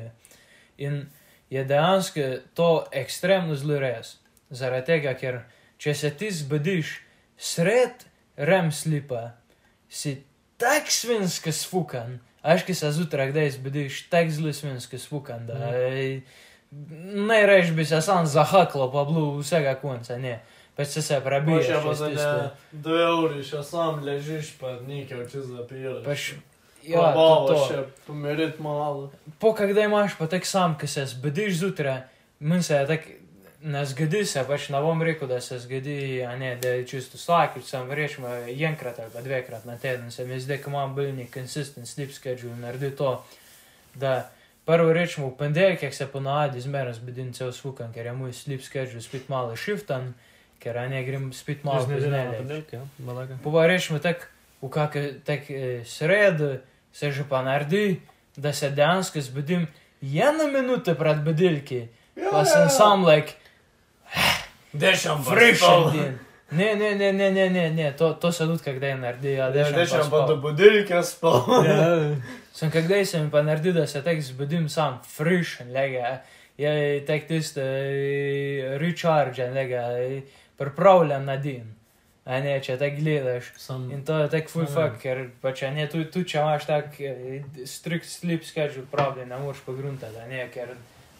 In je dejansko to ekstremno zelo res. Zaradi tega, ker če se ti zbudiš sred REM slipa, si tak svinsko sfukan. Aš, ki se zjutraj kdaj zbudiš, tak zelo svinsko sfukan, da najrež bi se sam zahaklo, pa bilo vsega konca, ne. Pač se se prebiješ. Še pa čez za ne, dve uri, še sam ležiš, pa nekaj oči zapiraš. Pač, ja, to, to. še pomeriti malo. Po kdaj imaš pa tak sam, ki se zbudiš zjutraj, meni se je tak, ne zgodi se, pač ne bom rekel, da se zgodi, a ne, da je čisto vsakič, sem rečemo enkrat ali pa dvekrat na teden, se mi zdi, ko imam bolj nek consistent sleep schedule, naredi to, da prvo rečemo v ponedeljkih se ponavadi zmeraj zbudim cel svukan, ker je moj sleep schedule spet malo shiftan, keránia grím-speed malku. Ez ne Повариш ме так, как так сред, се же понарди, да се данска сбудим, я на минута пред будильки, пасен сам лайк, Дешам фрикшен Не, не, не, не, не, не, не, то, то се дут, когда я нарди, а дешам Дешам под будильки спал. Сон, когда я сами понарди, да се так сбудим сам фришен, лега, я так тисто, речарджен, лега, Se da se sam, pripravljen na din. A ne, če te gledaš. Sam In to je tako full Ne. fuck, ker pa če ne, tu, tu če imaš tak eh, strict sleep schedule problem, ne moreš pogruntati, ne, ker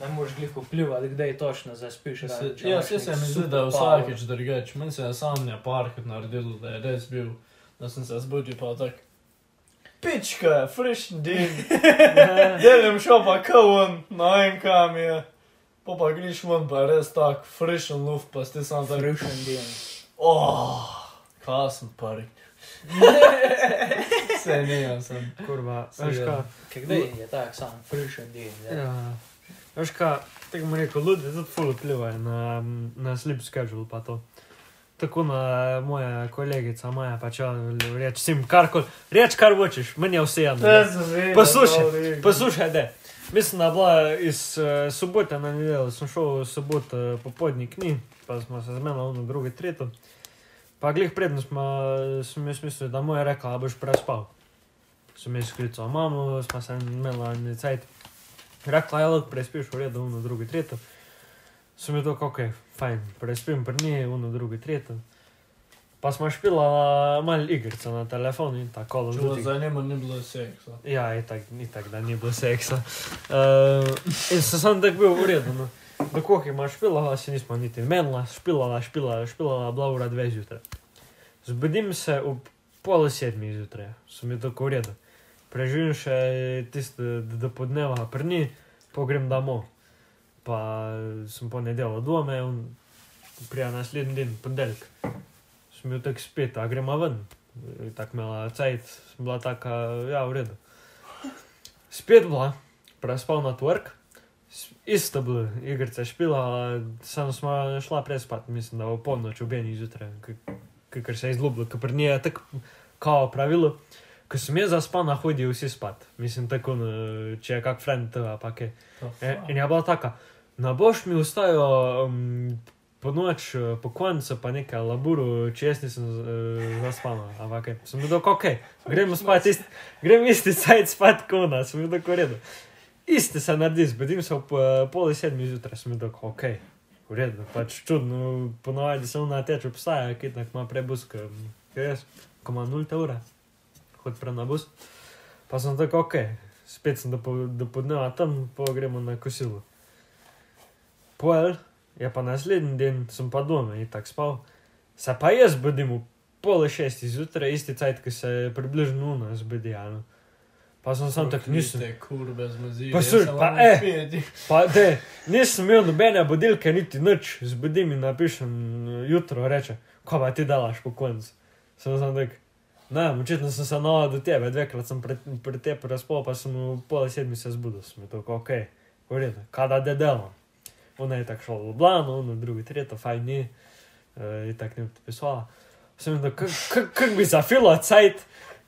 ne moreš glih vplivati, kdaj točno zaspiš. Se, razen če ja, se nek mi zdi, da je vsakeč drugače. Meni se je sanja parkrat naredil, da je res bil, da sem se zbudil pa tak. Pička, frišn din. Delim šo pa kavan, na en kam je. Pa pa griš ven, pa je res tak, frišn luft, pa ste sam tak. Rušen dan. Oh, kasen park. Se ne, sem. Kurva, veš je. kaj? Kdaj je tak sam frišen dan? Ja. Veš kaj, tako bom rekel, ljudje tudi ful vplivajo na, na sleep schedule pa to. Tako na moja kolegica Maja pač ja, reč sim karkoli, reč kar hočeš, meni je vse ne. Poslušaj, Poslušaj, da. Mislim, da je bila iz uh, sobote na nedeljo, sem šel v soboto uh, popodnik ni, pa smo se zmenili na drugi, tretji. Pa glih predno smo, sem jaz mislil, da mu je rekla, da boš prespal. Sem jaz sklical mamo, smo se zmenili na cajt. Rekla je, da prespiš v redu, na drugi, tretji. Sem je to, ok, fajn, prespim pri njej, v drugi, tretji. Pa smo špila malo igrice na telefonu in tako. Če vas zanima, ni bilo seksa. Ja, itak, itak, da ni bilo seksa. Uh, in sem sam tako bil redu. No. Do koga imaš špilala, se nismo niti menila, špilala, špilala, špilala, bila ura dve zjutraj. Zbudim se ob pol sedmi zjutraj, sem je tako redu. Preživim še tiste do, podneva, prni, pogrem domov. Pa sem ponedeljal doma in prija naslednji dan, ponedeljek. Sem bil tako spet, a gremo ven. Tako imela cajt, sem bila taka, ja, v redu. Spet bila, prespal na tvrk, isto bilo, igrice špila, samo smo šla prespat, mislim, da v polnoč, ob enih zjutraj, ker se je izlubilo, ker pri njej je tako kao pravilo. Ko sem jaz zaspan, hodijo vsi spat. Mislim, tako, če je kak friend, pa kaj. E, in je bila taka, ne boš mi ustajal um, po noč, eh, po koncu, pa nekaj laburu, če jaz nisem uh, zaspan. Ampak kaj, sem bil ok, gremo spat, ist, grem isti sajt spat kona, sem bil tako redo. Isti se naredi, zbudim se ob uh, pol sedmi zjutraj, sem bil ok, v redu, pač čudno, ponovadi se ona teče obstaja, ki tak ima prebusk, kaj jaz, ko ima nulte ure, hod pre na bus. Pa sem tako, ok, spet sem do, do podneva tam, pa gremo na kosilo. Pol, je pa naslednji dan, sem pa doma in tako spal. Se pa jaz budim v pol šestih zjutraj, isti cajt, ki se približno uno zbudi, ano. Pa sem sam tako, nisem. Te kurbe zmazi. Pa slušaj, pa, eh. Pa, de, nisem imel nobene budilke, niti noč, zbudim in napišem jutro, reče, ko pa ti delaš po koncu. Sem sam tak, ne, očitno sem se navadil do tebe, dvekrat sem pred, pred tebi razpol, pa sem v pol sedmi se zbudil, sem je tako, ok, v redu, kada de delam. Ona je tako šla v Ljubljano, ona drugi, tretjo, fajn ni, uh, in tako ni pisala. Sem tako, kak, kak bi zafilo cajt,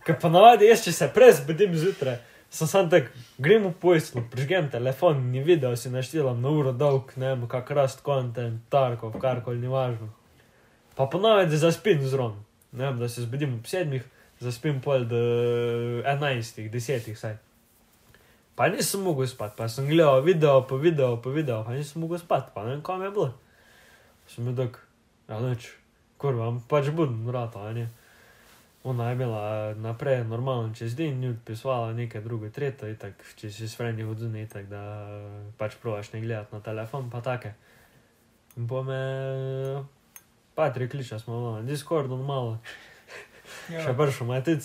ker pa navadi jaz, če se prezbudim zjutraj, sem sam tak, grem v poslu, prižgem telefon, ni video, si naštelam na uro dolg, ne vem, kak rast content, tarkov, karkoli, ni važno. Pa ponavadi zaspim zron, ne vem, da se zbudim ob sedmih, zaspim pol do enajstih, desetih, saj. Pa nisem mogel spati, pa sem gledal video, po video, po video, pa nisem mogel spati, pa ne vem, kam je bilo. Sem bil tak, ja, noč, kurva, pač budem, vrata, ne. Ona je bila naprej normalno čez dan, ni odpisvala nekaj drugo, tretje, itak, če si s frendi odzune, itak, da pač provaš ne gledati na telefon, pa take. In po me, Patrik kliča smo na Discordu malo, Ja. še pršo matic,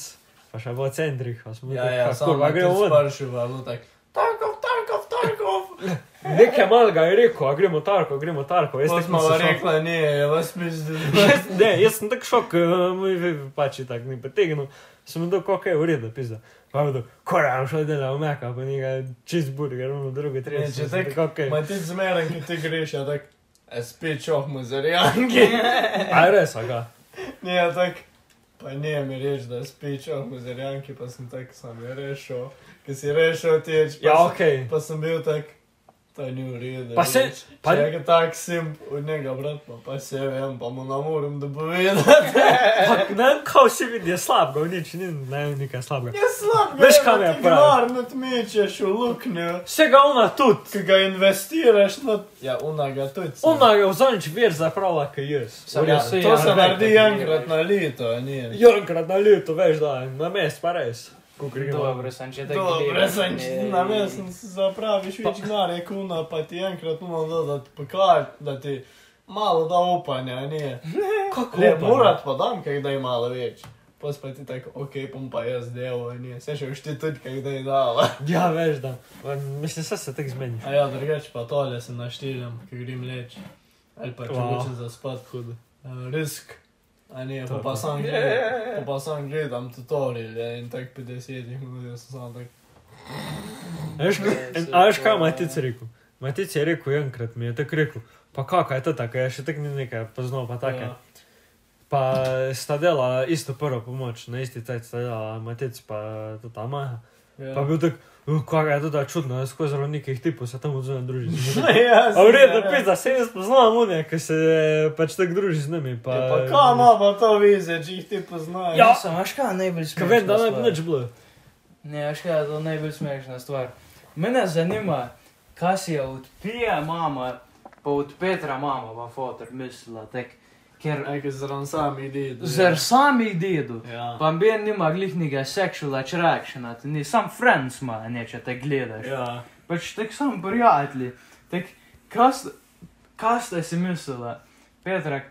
pa še v centrih, pa smo Ja, tako, ja, "Ka, samo kurva, gremo pa je bilo tako. Tarkov, Tarkov, Tarkov. Nekaj malega je rekel, a gremo tarko, gremo tarko, veš, Pa tako smo sem vam šok. rekla, ne, je vas pizdi. Jaz- Ne, jaz sem tako šok, eh, moj ve- pač je tako ni potegnil. Sem bil tako, ok, v redu, pizda. Pa je bil, koram šel delal meka, pa nekaj cheeseburger, ono drugo, Ne, tretje. če sem tak- tako, ok. Ma ti zmeren, ki ti greš, ja tak. E spet čoh mu zarjanki. A je res, aga. Ne, ja tak. Pa ne mi reči, da spet čoh mu zarjanki, pa sem tak sam je rešil. Ker si rešil teč. Ja, ok. Pa sem bil tanuri. Passei. Pare que tá que sempre o nega branco, passei mesmo, pra meu namoro me dopovedati. Não, kao se vidi, slab ga, nič ni, ne, nekaj slabega. Je slab, veš kam je prav. Gnar nad mečeš v luknjo. Se ga ona tudi. Ki ga investiraš, no, ja, ona ga tudi. Ona ga vzanič ver zapravila, ki jaz. Ja, to se naredi enkrat na leto, ni. Enkrat na leto, veš, da, na mest pa res. Kakor gremo. Dobro, sem če tako Dobro, sem če na mesec zapraviš več gnare kuna, pa ti enkrat mu da, da ti pokaže, da ti malo da upanja, ne. Kako upam? morat pa dam, kaj da je malo več. Pos pa ti tako, ok, pom pa jaz delo, ne. Se še ti tudi, kaj da je dala. Ja, veš, da. Mislim, vse se tako zmeni. A ja, drugače pa tole se naštirjam, ki grem leč. Ali pa če Wow. hočem zaspat. Hudo. Uh, risk. Allez, repasse anglais. Repasse anglais dans le tutorial. Так 50 минут, Aišku, matyt, reikia. Matyt, reikia vienkratmį, tik reikia. Pakaka, это так, я ще так не никак познав, па така. Па стадела, істо пора помочь, на істі так стадела, а матець па татама. Па бил так, Ja. Ja. Pa je "Uh, je to da čudno, jaz skozi zelo nekih tipov se tam odzunaj družim. ja, A v redu, ja. pizda, se jaz poznam unije, ki se pač tako druži z njimi. Pa, Ja, pa kam ima pa to vize, če jih ti poznaš? Ja. Sem, veš kaj najbolj Ka vem, da smešna ne bi nič bilo. Ne, veš kaj je to najbolj smešna stvar. Mene zanima, kaj si je od Pije mama, pa od Petra mama, pa fotor mislila, tek, كر زرنسامي ديدو زرسامي ديدو بامبين نيما غليك نيجا سexual attraction at ni sam friends ma e ne čia ta glėda. Ja. Bet štik sam priatli. Tik kas kas e tas įmisila? Petra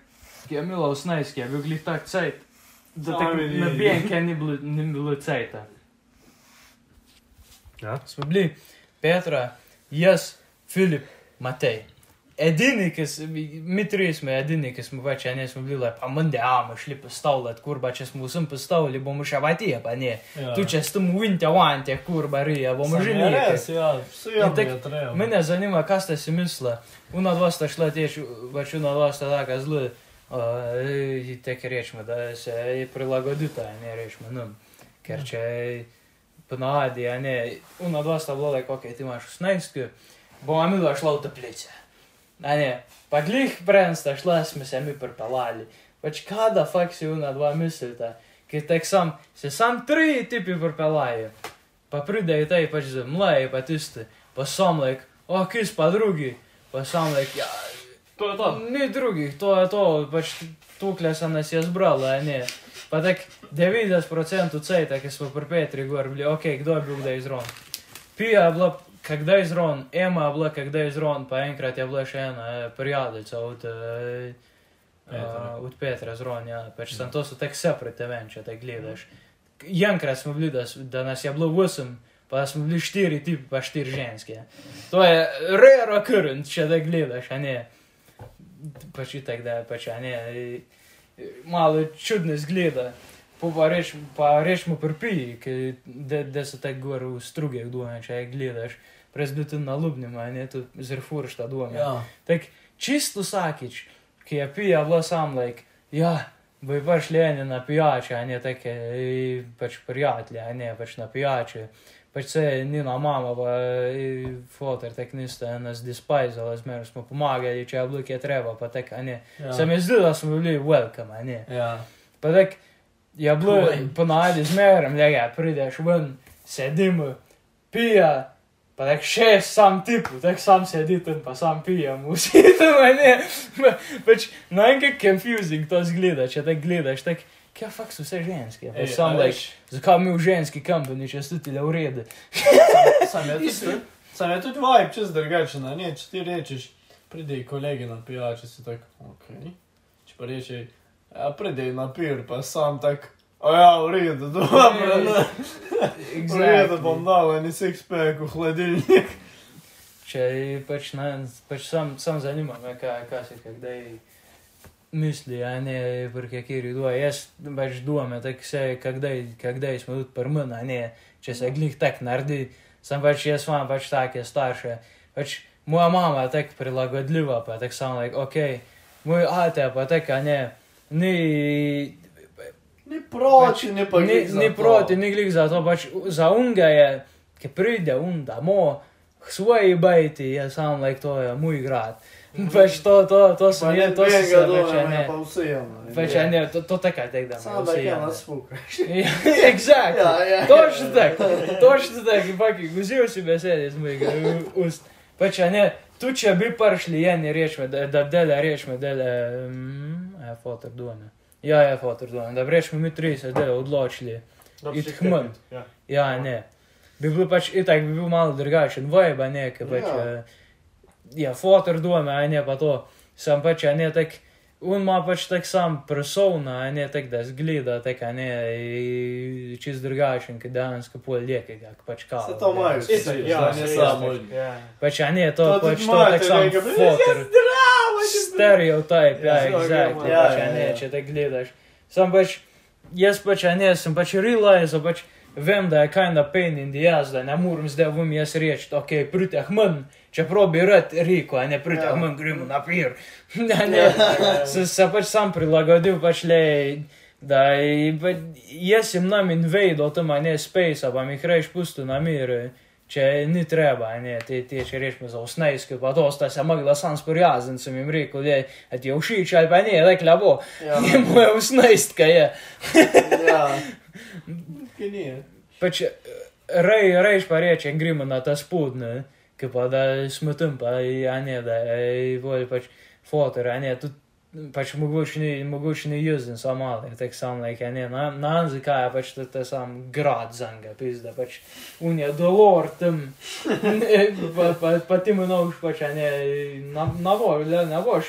Kemilaus naiskė, vyglį tak cait. Da tak nabien keni blu caita. Ja. Smubli. Petra, jas, Filip, Matei. Edini, mi trije smo edini, smo več, a ne smo bili, pa mende, a, bomo šli postavljati, kurba, če smo vsem postavili, bomo še vatije, pa ne. Ja. Tu če ste mu vinte, vante, kurba, rija, bomo že nekaj. Res, ja, tek- treba. Mene zanima, kaj ste si mislili. Una dva sta šla teč, pač una dva sta taka zelo, uh, tek rečemo, da se prilagodita, ne rečemo nam. Ker če ponavadi, a ne, una dva sta bila, kako ti imaš 18, bomo mi šla v toplice. A ne, pa glih pren sta šla, smo se mi pripelali. Pač kada fakt si una dva mislite, ker tek sam, se sam tri tipi pripelajo. Pa pridejo taj pač za mlaje, pa tisti, pa sam lek, o, kis pa drugi, pa sam lek, ja, To je to. ni drugih, to je to, pač tukle sem nas je zbrala, a ne. Pa tak 90% cejta, ki smo pri Petri gor bili, ok, kdo je bil kdaj izron. Pija je bila когда из рон, Эма обла, когда из рон, по Энкрат я блашена, э, периодица от э, э, от Петра зрон, я перш Сантосу так се притевенча, так гледаш. Jankrās man blīdās, danās jau blūvosim, pēc man blīd štīri tipi pa štīri ženskie. To je rare occurrence, še da gledaš, a ne. Pač i tak da, pač a ne. Malo čudno izgleda. Pa pa reč, pa rečemo prpiji, da se tako gor v strugih dvoje, če jih gledaš. Prej bi tudi na lubnim, a ne, tu zrfuriš ta dvoje. Ja. Tak čisto vsakič, ki je pija, bilo sam, like, ja, bo je pač lenje na pijače, a ne take, eh, pač prijatelje, a ne pač na pijače. Pač se ni na mama, pa eh, fotor, tak niste nas dispajzali, zmeraj smo pomagali, če je bilo kje treba, pa tak, a ne. Ja. Se mi zdi, da smo bili welcome, a ne. Ja. Pa tak, je bilo Cool. ponavadi zmeraj, da ja, prideš ven, sedimo, pija, pa tak šest sam tipu, tak sam sedi tam, pa sam pijem, vsi tam, ne. Pa- Pač najkaj confusing to zgleda, če te gledaš, tak, kaj fakt so vse ženske. Pa Ej, sam, like, veš, zakaj mi v ženski kampani, če ste ti le v redu. Sam je tudi, sam je tudi vibe čez drugačen, a ne, če ti rečeš, pridi kolegi na pijače, si tak, ok. Če pa reče, ja, pridi na pir, pa sam tak, a ja, v redu, dobro, ne. V redu bom dal, en six-pack v hladilnik. Če pač, ne, pač sam, sam zanima me, kaj, kaj se kdaj misli, a ne, pri kateri dvoje. Jaz pač duham, tako se, kdaj, kdaj smo tudi prmena, a ne, če se glih tak naredi, sem pač jaz imam pač take starše. Pač moja mama je tako prilagodljiva, pa tako samo, like, ok, moj ate pa tako, a ne, ne. Ne proti, pač ne pa ne. Ne proti, ne glih za to, pač za unga je, ki pride un, da mo, svoji bajti ja, je sam, like to je moj grad. Pač to, to, to sem jaz, to sem jaz, več ne. Pa vse jamo. Več ne, to, to taka tek da. Samo da ja nas fukaš. Exact. Ja, ja. Točno tako, točno tako, paki, vzel si besede iz mojega ust. Pač ne, tu če bi prišli, je ne rešme, da, da, da, da rešme, da, da. Mm ja, fotor duane. Ja, je fotor duane, ja, da brešmo mi tri se zdaj odločili. Iti hmrt. Ja. ja, ne. Bi bilo pač itak, bi bil malo drugačen, vojba nekaj pač. Ja, eh, ja fotor duane, a ne pa to. Sam pač, a ne tako On ima pač tak sam persona, no, ne tako da zgleda, tako ne čez drugačen, kot dejansko pol je, ki ga pač kao. Se to imajo, vsi se ja, ne samo. Pač a ne, to, to pač to tako sam fotor. Stereotip, ja, ja exactly, ja, pač a ne, če te gledaš. Sam pač, jaz pač a ne, sem pač realize, pač vem, da je kinda pain in the ass, da ne morem zdaj vum jaz reči, ok, prid Ahmed. Čia пробирать реку, а не прийти, а мы говорим на пир. Не, не. Сапач сам прилагодил, пошли. Да, bet iesim nam invaidot, tu mane space, pa mi hra išpūstų nami ir čia ni treba, ne, tai tie čia reiškia zausnais, kaip patos, tas amagla sans purjazinsim im reiku, jie atėjau šį čia, pa ne, tai klebo, jie buvo jausnais, ką jie. Pačia, rai, rai išparėčia, grimina tas pūdne. Ne? kipada smutumpa ane da volje pač fotor ane tu pač mogućni mogućni using sa male tak sam like ane na na zika ja pač to ta sam grad zanga pizda pač un je dolor tam pa pa pa ti mu nog pač ane na na vol le na vol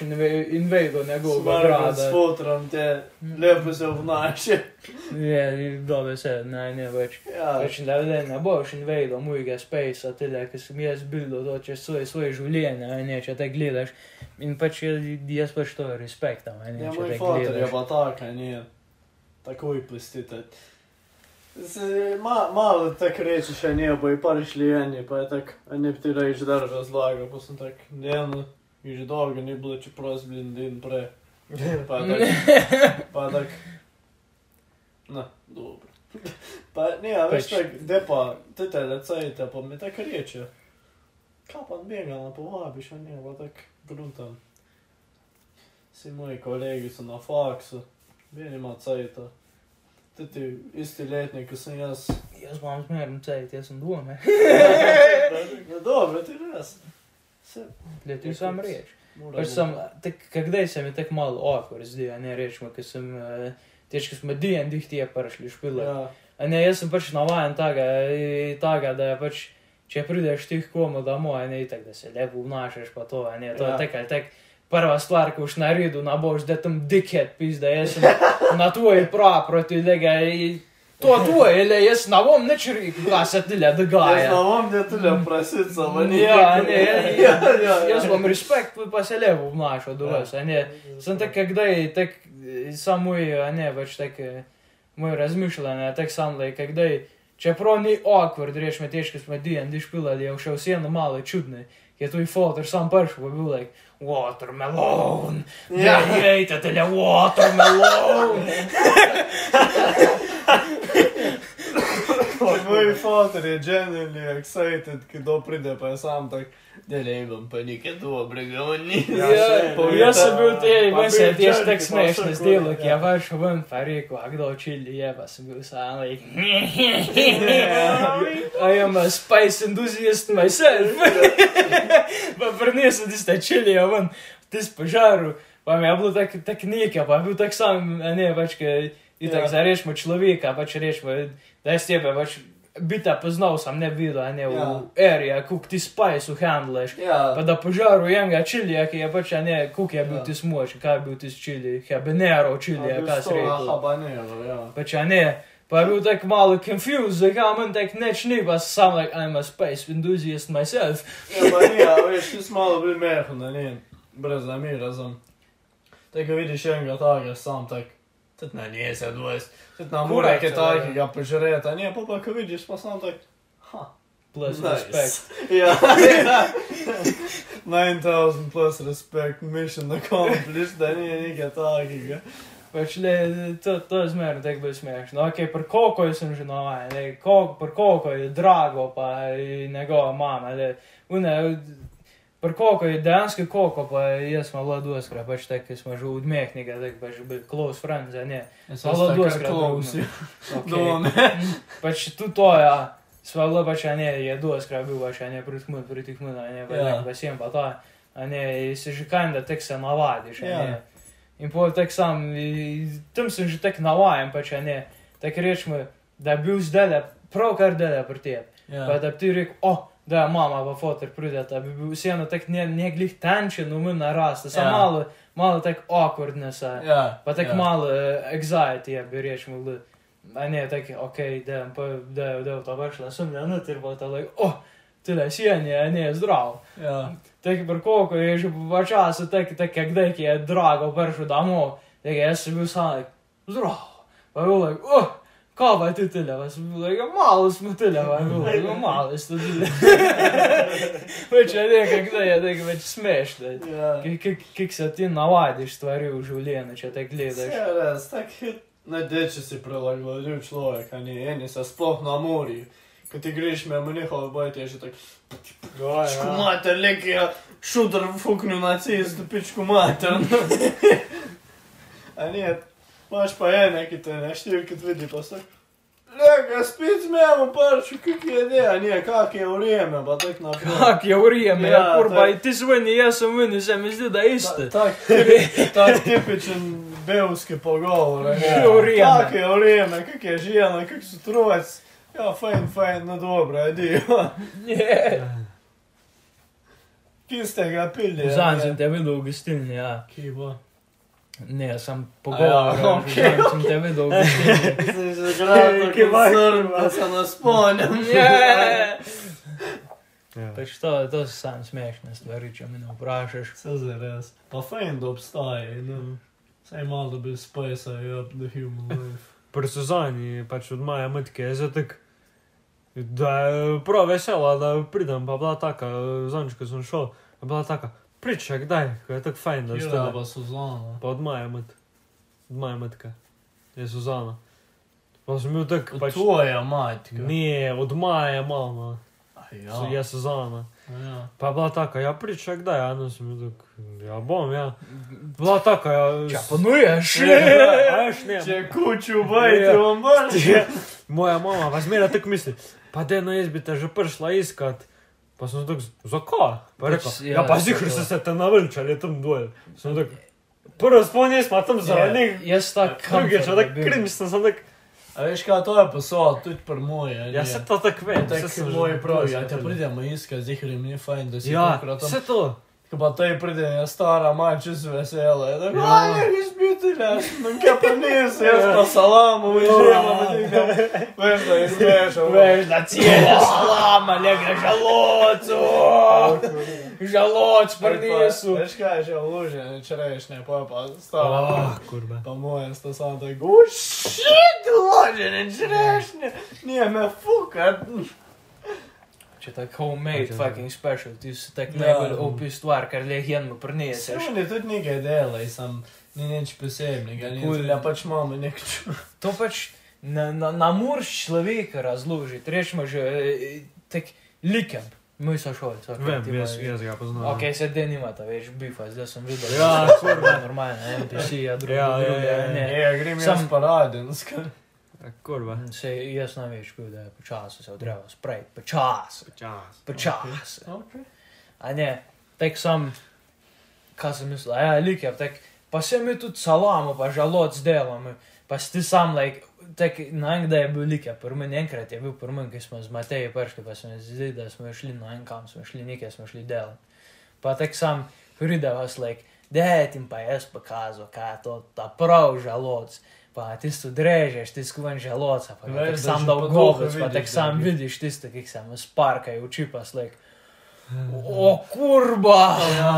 invader nego grada. s fotorom te lepo se vnaše Je, dobro se, ne, ne, pač. Ja. Pač da ne, ne boš in vedel mojega spacea, tega, ki sem jaz bil do čez svoje, svoje življenje, ne, če te gledaš. In pač jaz, pač to respektam, ne, Ja, moj fotor je pa tak, nije. Takoj plestite. Se, ma, malo tak reči še nije, bo je prišli eni, pa je tak, a ne bi ti reč dar razlaga, pa sem tak, njeno, i že dolgo ni bilo, čeprav sem bil din pre. Pa je tak, pa je tak, No, добре. Па, не, а виж так, депа, ти те децаите, па ми така рече. Капан бега на повабиш, а не, ба так грунтам. Си мои колеги са на факса, бени ма цаите. Ти ти isti lētnieki, kas ir jās. Jūs man smēram cēties un domē. Nu, добре, ты раз. Для ты сам речь. Потому что сам, так, когда я сами так мало, о, раздел, не речь, мы, как сам, ko smo D&D htije prišli špile. Ja, A ne, jaz sem pač navajen tega, tega, da je pač, če prideš tih komu domov, ne, itak, da se lepo obnašaš, pa to, ne, to Ja. je tako ali tako. Prva stvar, ko už naredu na boš, da tam dickhead pizda, jaz sem na tvoji prav proti lega, to tvoje, le, jaz ne bom nič rekel, kaj se ti le jaz dogaja. znam, da ti le prasica, ma ni. Ja, ne, ja, ja, Jaz bom respekt, pa se lepo obnašal do vas, ne. Sem tak, kdaj, tak, samuje, a ne, baš tak moje razmišljanje, tak sam like, kdaj, čeprav ni awkward, reš me teško smo DND špilali, je še vseeno malo čudno, je tu i fotor sam prišel, bi bil like, watermelon, ja, gledajte, watermelon. We're fucking generally excited, because don't bring the person like, they didn't even panic at all, bring on Ja sam bio te, meni se je tiež tak smešno zdelo, ja baš ven pa rekel, a kdo čili je, pa sem bil sam like, I am a spice enthusiast myself. Pa prinesel tiste čilije ven, tis požaru, pa mi je bilo tak, tak nekaj, pa je bil tak sam, ne, pač, i tak za rešimo človeka, pač rešimo jaz tebe, pač, bita poznal sem, ne videl, ne, v Ja. area, kuk ti spice handleš. Ja, Pa da požaru enega čilija, ki je pač, ne, kuk je bil Ja. ti smoč, kaj je bil ti čili, habanero čilija, kaj se reče. Habanero, ja. Pač, a ne, pa je bil tak malo confused, zakaj manj tak neč ni, pa sam like, I'm a space enthusiast myself. Ja, pa ni, a veš, ti si malo bil mehen, da ni, brez zamira, razum. Te, ko vidiš enega takega, sam tak, Тут на ней сядусь, тут на мураке так, я пожираю, а не, папа, как видишь, пацан так, ха. Plus nice. respect. yeah. yeah. 9000 plus respect, mission accomplished, da nije nekaj takega. Pač le, to, to je zmerno tako bilo smešno. Ok, pri koliko sem že navaden, pri koliko je drago, pa njegova mama, le, une, Për koliko, danski koliko, pa jaz malo duoskra, pač tako smo že odmehnike, tako pač bi close friends, a ne. Malo duoskra. Close. Dome. Pač tu to, ja. Svalo pač, a ne, je duoskra bil, pač, a ne, pritikmun, pritikmun, a ne, pa yeah. pasiem pa to, a ne, jesi že kinda tak se navadiš, a ne. Yeah. In po tak sam, tam sem že tak navajen, pač, a ne, tak rečmo, da bil zdele, pravkar dele pri tebi. Yeah. Pa da ti rekel, o, oh, de mamma var återuppror detta. Vi borde se något täck negligt tension och munna rast. Så yeah. malo, malo täck awkwardness. Yeah. But täck yeah. malo anxiety jag bereš mulu. А не, так, окей, да, да, да, вот обошла, сумня, ну, ты вот, like, о, ты да, сеня, а не, здрав. Так, баркоку, я же побачался, так, так, когда я драго першу дамо, так, я себе сам, like, здрав. But I was like, oh, Kava tutuleva som bija malus mutuleva, bija malus tutuleva. Već ja nekak da, ja nekak već smešno. Kak se ti navadiš stvari u življenju, če te gledaš? Sjeras, tak najdeći si prilagodio človek, a ne, eni se sploh namori. Kad ti greš me mniho, boj ti je še tak... Pičku mater, lek je šudar fuknil na cestu, pičku mater. a ne, Paš поенеките нешто или кад види после. Лека, спи смему парчу, как я дела, не, как я время, ба так на Как я время, ja, kurba, i ti zveni, ja sam meni, se mi zdi da iste. Tak, tak tipičan beuski pogovor, ne. Ja, vrijeme. Kak je vrijeme, kak je žena, kak su trovac, ja, fajn, fajn, no dobro, ajdi. Yeah. Kistega pilje. Zanzim te vidu u gostilni, ja. Kibo. Ne, sem A pogovarjal, ja, ja, okej, okay. sem te videl. Se že zgrado, Ej, ki ki vaj- srb, da se nas spomnim. Je. Ja. Pač to, to so sam smešne stvari, če me ne vprašaš. Se zares. Pa fajn, da obstaje, no. Saj malo da bi spice up the human life. Pri Suzani, pač od moje matke, je zdaj tako, da je prav vesela, da pridem, pa bila taka, zanč, ko sem šel, je bila taka, priča, kdaj, ko je tako fajn, da ste. Kira pa Suzana. Pa od moje matke, od moje matke, je Suzana. Pa sem bil tak, pač, Tvoja matka. ne, od moje mama, Ja. je Suzana. ja. Pa je bila taka, ja, priča, kdaj, ja, no sem bil tak, ja, bom, ja. Bila taka, ja. Če ponuješ, Ja, veš, ne, Če kuču bajte, Ja. vam boš. Moja mama pa zmeraj tako misli, pa da no jaz bi te že prišla iskat. Pa sem tako, zakaj? Pa je rekel, Pač, ja, ja, pa to- zihar so se te navlčali tam dol. Sem tako, prvo spomnim, smo tam zaradi njih. Jaz tako Drugič, a tako krim, sem sem tako, A veš kaj, to je posod, tudi pri moje. ja se to tako ve. Sem že moji pravi, ja te pridemo iskat, zihar mi je fajn, da si Ja, tokrat tam. to. Je. Je Ja. ja, ne, Chyba tutaj prydėję starą mačius veselą. Ir jis bitulė, nukepanys, jis to salamų užėmė. Vežda, jis vežda. Vežda, cielė salamą, lėkia žalocų. Žaloč, parnysų. Kažką žalūžė, čia yra iš nepapa. Stavo. Kurba. Pamojas tas antai. Ušit, ložė, čia yra iš ne. Nieme, fukat. Če tako homemade Ok. fucking special, ti si tako Ja. najbolj opi stvar, kar le jenu prineseš. Oni tudi nekaj delajo, sem ni nič posebnega, ni Cool. ja pač imamo nek ču. To pač na, na, na moraš človeka razložiti. Rečemo že eh, tak likem. Moj sošolc. Okay, Vem, ti jaz, jaz ga poznam. Ok, se den nimata več bifa, zdaj sem videl. Ja, kurva, normalno, NPC, ja, drugi, Ja, ja, drugi, ja, ja. ne. Ja, grem Sam- jaz paradenska. Ja, Kurba. Se jaz ne veš, da je počasi se odreval, sprej, počasi, Čas. počasi. Okay. A ne, tek sem, kaj sem mislil, ja, lik je, tek, pa se mi tudi salamo, pa žalot delamo, pa si ti sam, like, tek, naenkrat je bil lik, prvi meni enkrat je bil prvi meni, ki smo z Mateji prišli, pa se mi zdi, da smo šli na en kam, smo šli nekaj, smo šli delati. Pa tek sam pride vas, like, dajte jim pa jaz pokazal, kaj je to, ta prav žaloc. Pa ti tu drežeš, ti skuven žaloca, pa da sam že da po v duhu gobec, pa vidiš, da sam je- vidiš tiste, ki se mu sparkajo, oči pa slek. O, kurba! Ja.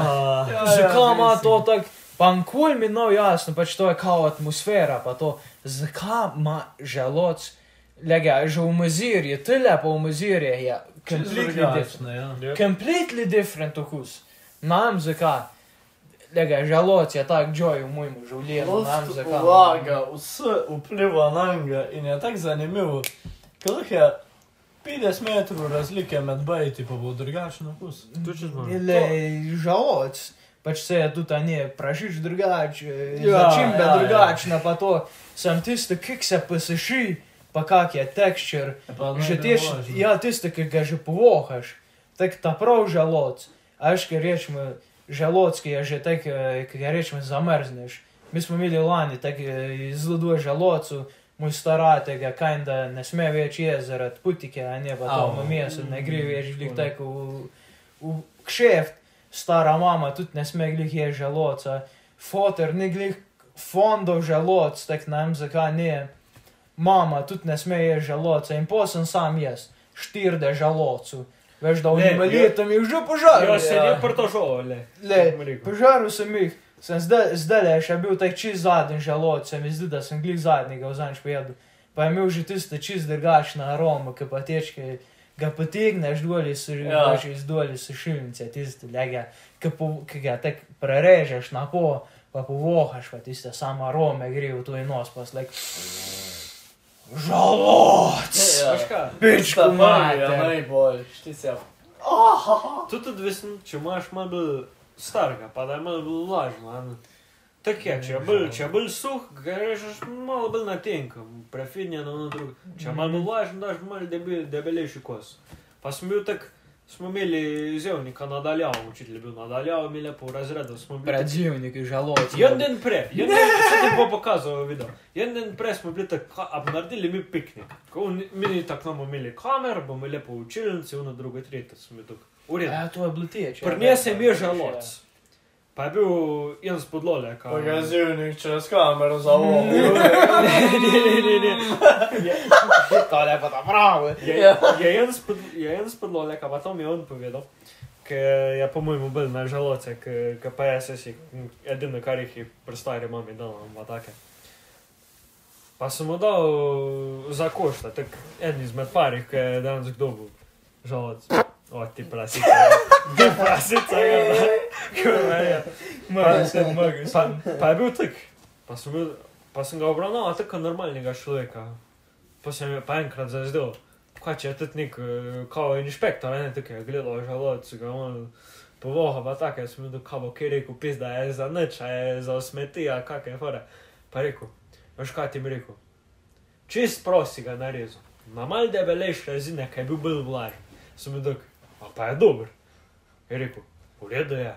Ja, Zakaj ima res je. to tako? Pa nikoli mi no jasno, pač to je kao atmosfera, pa to, zakaj ima žaloc, lega, že v muzirju, ti lepo v muzirju je completely different. ja. Ja. Completely different okus. Nam zakaj? legażalocie, tak, dzioju mójmu, żołnierzom, nam zakazano. Uwaga, usy upływa nanga i nie tak zanimiło. Kochia, 50 metrų razlikė medbaitį pabuvau dragašinukus. Tu čia žinai. Ilai žalots. Pač se tu ta ne, prašiš dragačių. Ja, Čim be ja, dragačina, ja. pa to sam tisto kikse pasiši, pa kakje tekščer. Že tieš, ja tisto, ki ga že povohaš. Tak ta prav žalots. Aš, ker rečemo, žaloc, ki je že tak, eh, ki ga rečemo zamrzneš. Mi smo imeli lani tak eh, zelo duh žalocu, moj staratega, kaj da ne sme več jesti zaradi putike, a ne pa mu meso ne gre več glih tako v, v kšeft. Stara mama tudi ne sme glih je žaloca. Foter ni glih fondov žaloc, tak ne vem zakaj ne. Mama tudi ne sme je žaloca in posem sam jaz, štirde žalocu. Veš, da v Ne, njima ja- letom jih že požaril. Ja, se je prtožal, le. Le, bom rekel. požaril sem zdaj, zdaj še bil tak čist zadnji žaloc, se mi zdi, da sem glih zadnjega v zanč pojedel. Pa je imel že tisto čist drugačno aromo, ki pa tečke, ga potegneš dol iz Ja. dol iz sušilnice, tisto lega, ki, po, ki ga tek prerežeš na po, pa povohaš, pa tiste samo arome gre v tvoj nos, pa slek. Žaloc! Žalots. Pička, Tenai buvo, štisiau. Tu tad visam, čia aš man byl starka, подоймал был лажно. Так я, че был, че был сух, конечно, мало был натеньком. Профиня, но на друг. Че мало был лажно, даже мало дебелейший кос. Посмею так smo imeli zevnika nadaljavo, učitelj je bil nadaljavo, mi lepo v razredu smo bili. Predzivniki žaloc. En dan prej, en dan se ti bo pokazal video. En dan prej smo bili tako, a naredili mi piknik. Ko mi- Mi tako bomo imeli kamer, bomo lepo v učilnici, ono drugo, tretje smo tako. V redu. Ja, to je bilo teče. Prinesem je žaloc. Pa je bil en spodlole, Pa kaj ga zivnik čez kamero zavol. Ne, ne, ne, ne. To je pa ta pravo. Je, Ja. je en spod, je en spodlole, kaj pa to mi je on povedal. Ki je po mojemu bolj na žaloce, ki pa jaz si edino, kar jih je pri stari mami dal, ima take. Pa sem mu dal za košta, tak en izmed parih, ki je danes kdo bil žaloc. O, ti prasica, ti prasica, ja, kurva je. Moram se, moram Pa, pa je bil tak, pa sem, bil, pa sem ga obravnaval tako normalnega človeka. Pa se mi je pa enkrat zazdel, kaj če je tudi nek, eh, kao inšpektor, ne, tako je gledal žaloc, ga on povoha, pa tako, jaz sem bil kao, ki je rekel, pis, da je za nič, je za smeti, a kak je fora. Pa je rekel, veš kaj ti mi rekel, čist prosi ga narezal, na mal debelejši rezine, kaj je bil bolj vlažen. Sem bil tak, a pa je dober. Je rekel, v redu je,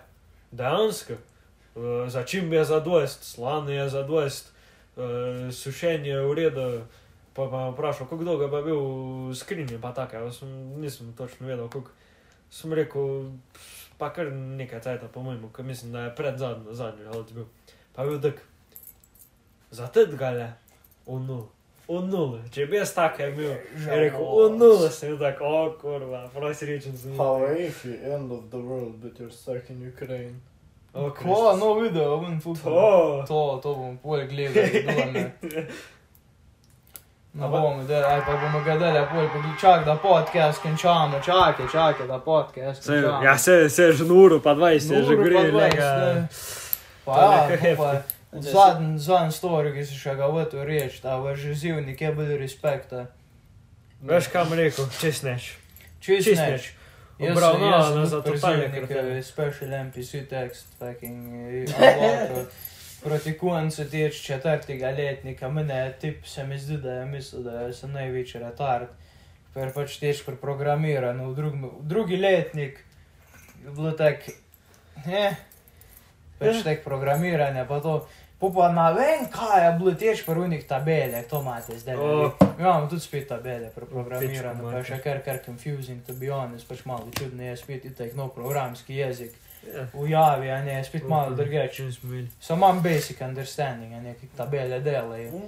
dejansko. Uh, začim je za 20, slane je za 20, uh, sušenje je v redu. Pa pa me vprašal, kako dolgo pa je bil v skrinji, pa tako, jaz sem, nisem točno vedel, koliko. Sem rekel, pa kar nekaj cajta, po mojemu, ker mislim, da je pred zadnjo, zadnji žalec bil. Pa je bil tak, za tega le, v nul, v nul, če bi jaz tako imel, je rekel, nul, sem bil tak, o kurva, prosti rečem sem. How if you end of the world but you're stuck in Ukraine? O, Ko, no video, bom fukal. To. To, to bom pol gledal, No bomo, da, aj pa bomo ga dali, pol pa čak, da podcast končamo, čakaj, čakaj, da podcast Se, končamo. ja, se, se je že uro, pa 20, je že Uro pa gre, 20, lega. ne. Pa To ja, to pa zadnji, zadnji story, ki si še ga v to reči, da v žezivnik je bil respekta. Veš, kam rekel, čez neč. Čist Čist neč. neč. Obravnava nas za totalne nekaj krpe. special NPC tekst, fucking, uh, proti koncu teč četrtega letnika, mene tip se mi zdi, da je mislil, da sem največji retard, ker pač teč pri programiranju, v, v drugi letnik je bilo tak, ne, pač tek programiranje, pa to, po pa na vem, kaj je bilo teč pri unih tabeljah, to imate zdaj. O. Mi imamo tudi spet tabele Pičku pa je še kar kar confusing, to be honest, pač malo čudno je spet itek nov programski jezik. Ja. V javi, a ne, spet malo drugače. Če smo imeli. Samo imam basic understanding, ne, ki tabele delajo.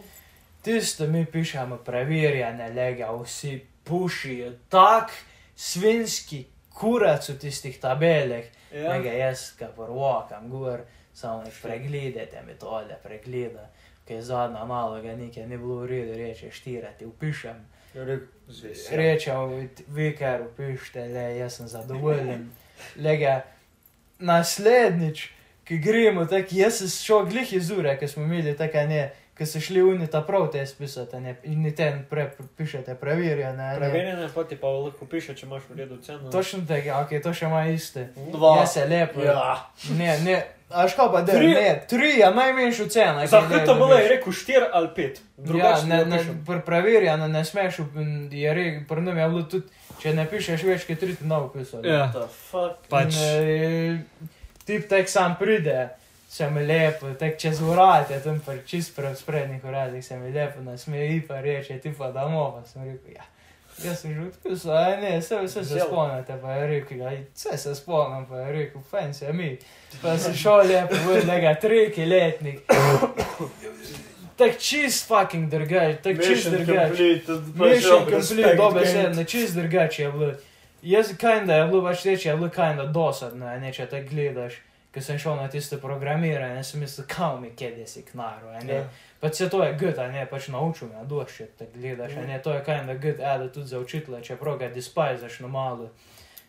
Tisto mi pišemo preverjene, lega, vsi pušijo tak svinski kurac v tistih tabeleh. Ja. Lega, jaz ga porvokam gor, samo nek pregledajte mi tole, pregleda. Ker je zadnja naloga, nekaj ni bilo v redu, reče štirati, upišem. Rečem, vi kar upišite, le, jaz sem zadovoljen. Lega, naslednjič, ki gremo, tako jaz sem šel glih iz ure, ki smo imeli tako ne, ki so šli unita prav te spisati, ne, in ni ten pre, pišete, preverjene. ne. Preverjene pa ti pa lahko piše, če imaš v redu ceno. Točno tako, ja, ok, to še ima iste. Dva. Ja, se lepo. Ja. Ne, ne, a ško pa da, Tri- ne, tri je najmanjša cena. Za HTML je rekel 4 ali 5. Ja, Drugače ne, ne, ne, ne, pr preverjeno ne smeš, je rekel, pri nam je bilo tudi, če ne pišeš več, kot tri, ti nov pisal. Ja. The fuck? Pač. Eh, tip tek sam pride, se mi lepo, tek čez urade, tam pa čist pred sprednjih uradih se mi lepo nasmeji, pa reče, ti pa domov, pa sem rekel, ja. Jaz sem že odpisal, a ne, vse, vse se spomnite, pa je rekel, ja, vse se spomnim, pa je rekel, fajn se mi. Pa sem šel lepo, vodnega, triki letnik. Tak čist fucking drgač, tak čist completed. Mission complete, dobe se, gained. ne čist drugače je bilo. Jaz kinda je bilo, pač reči, je bilo kinda dosadno, a ne, če te gledaš. Ko sem šel na tisto programiranje, sem mislil, kao mi kje si knaro, a ne. Ja. Pač se to je good, a ne, pač naučil me, a doš, če te gledaš, a ne, to je kinda good, eda tudi za učitelja, čeprav ga despajzaš na malo.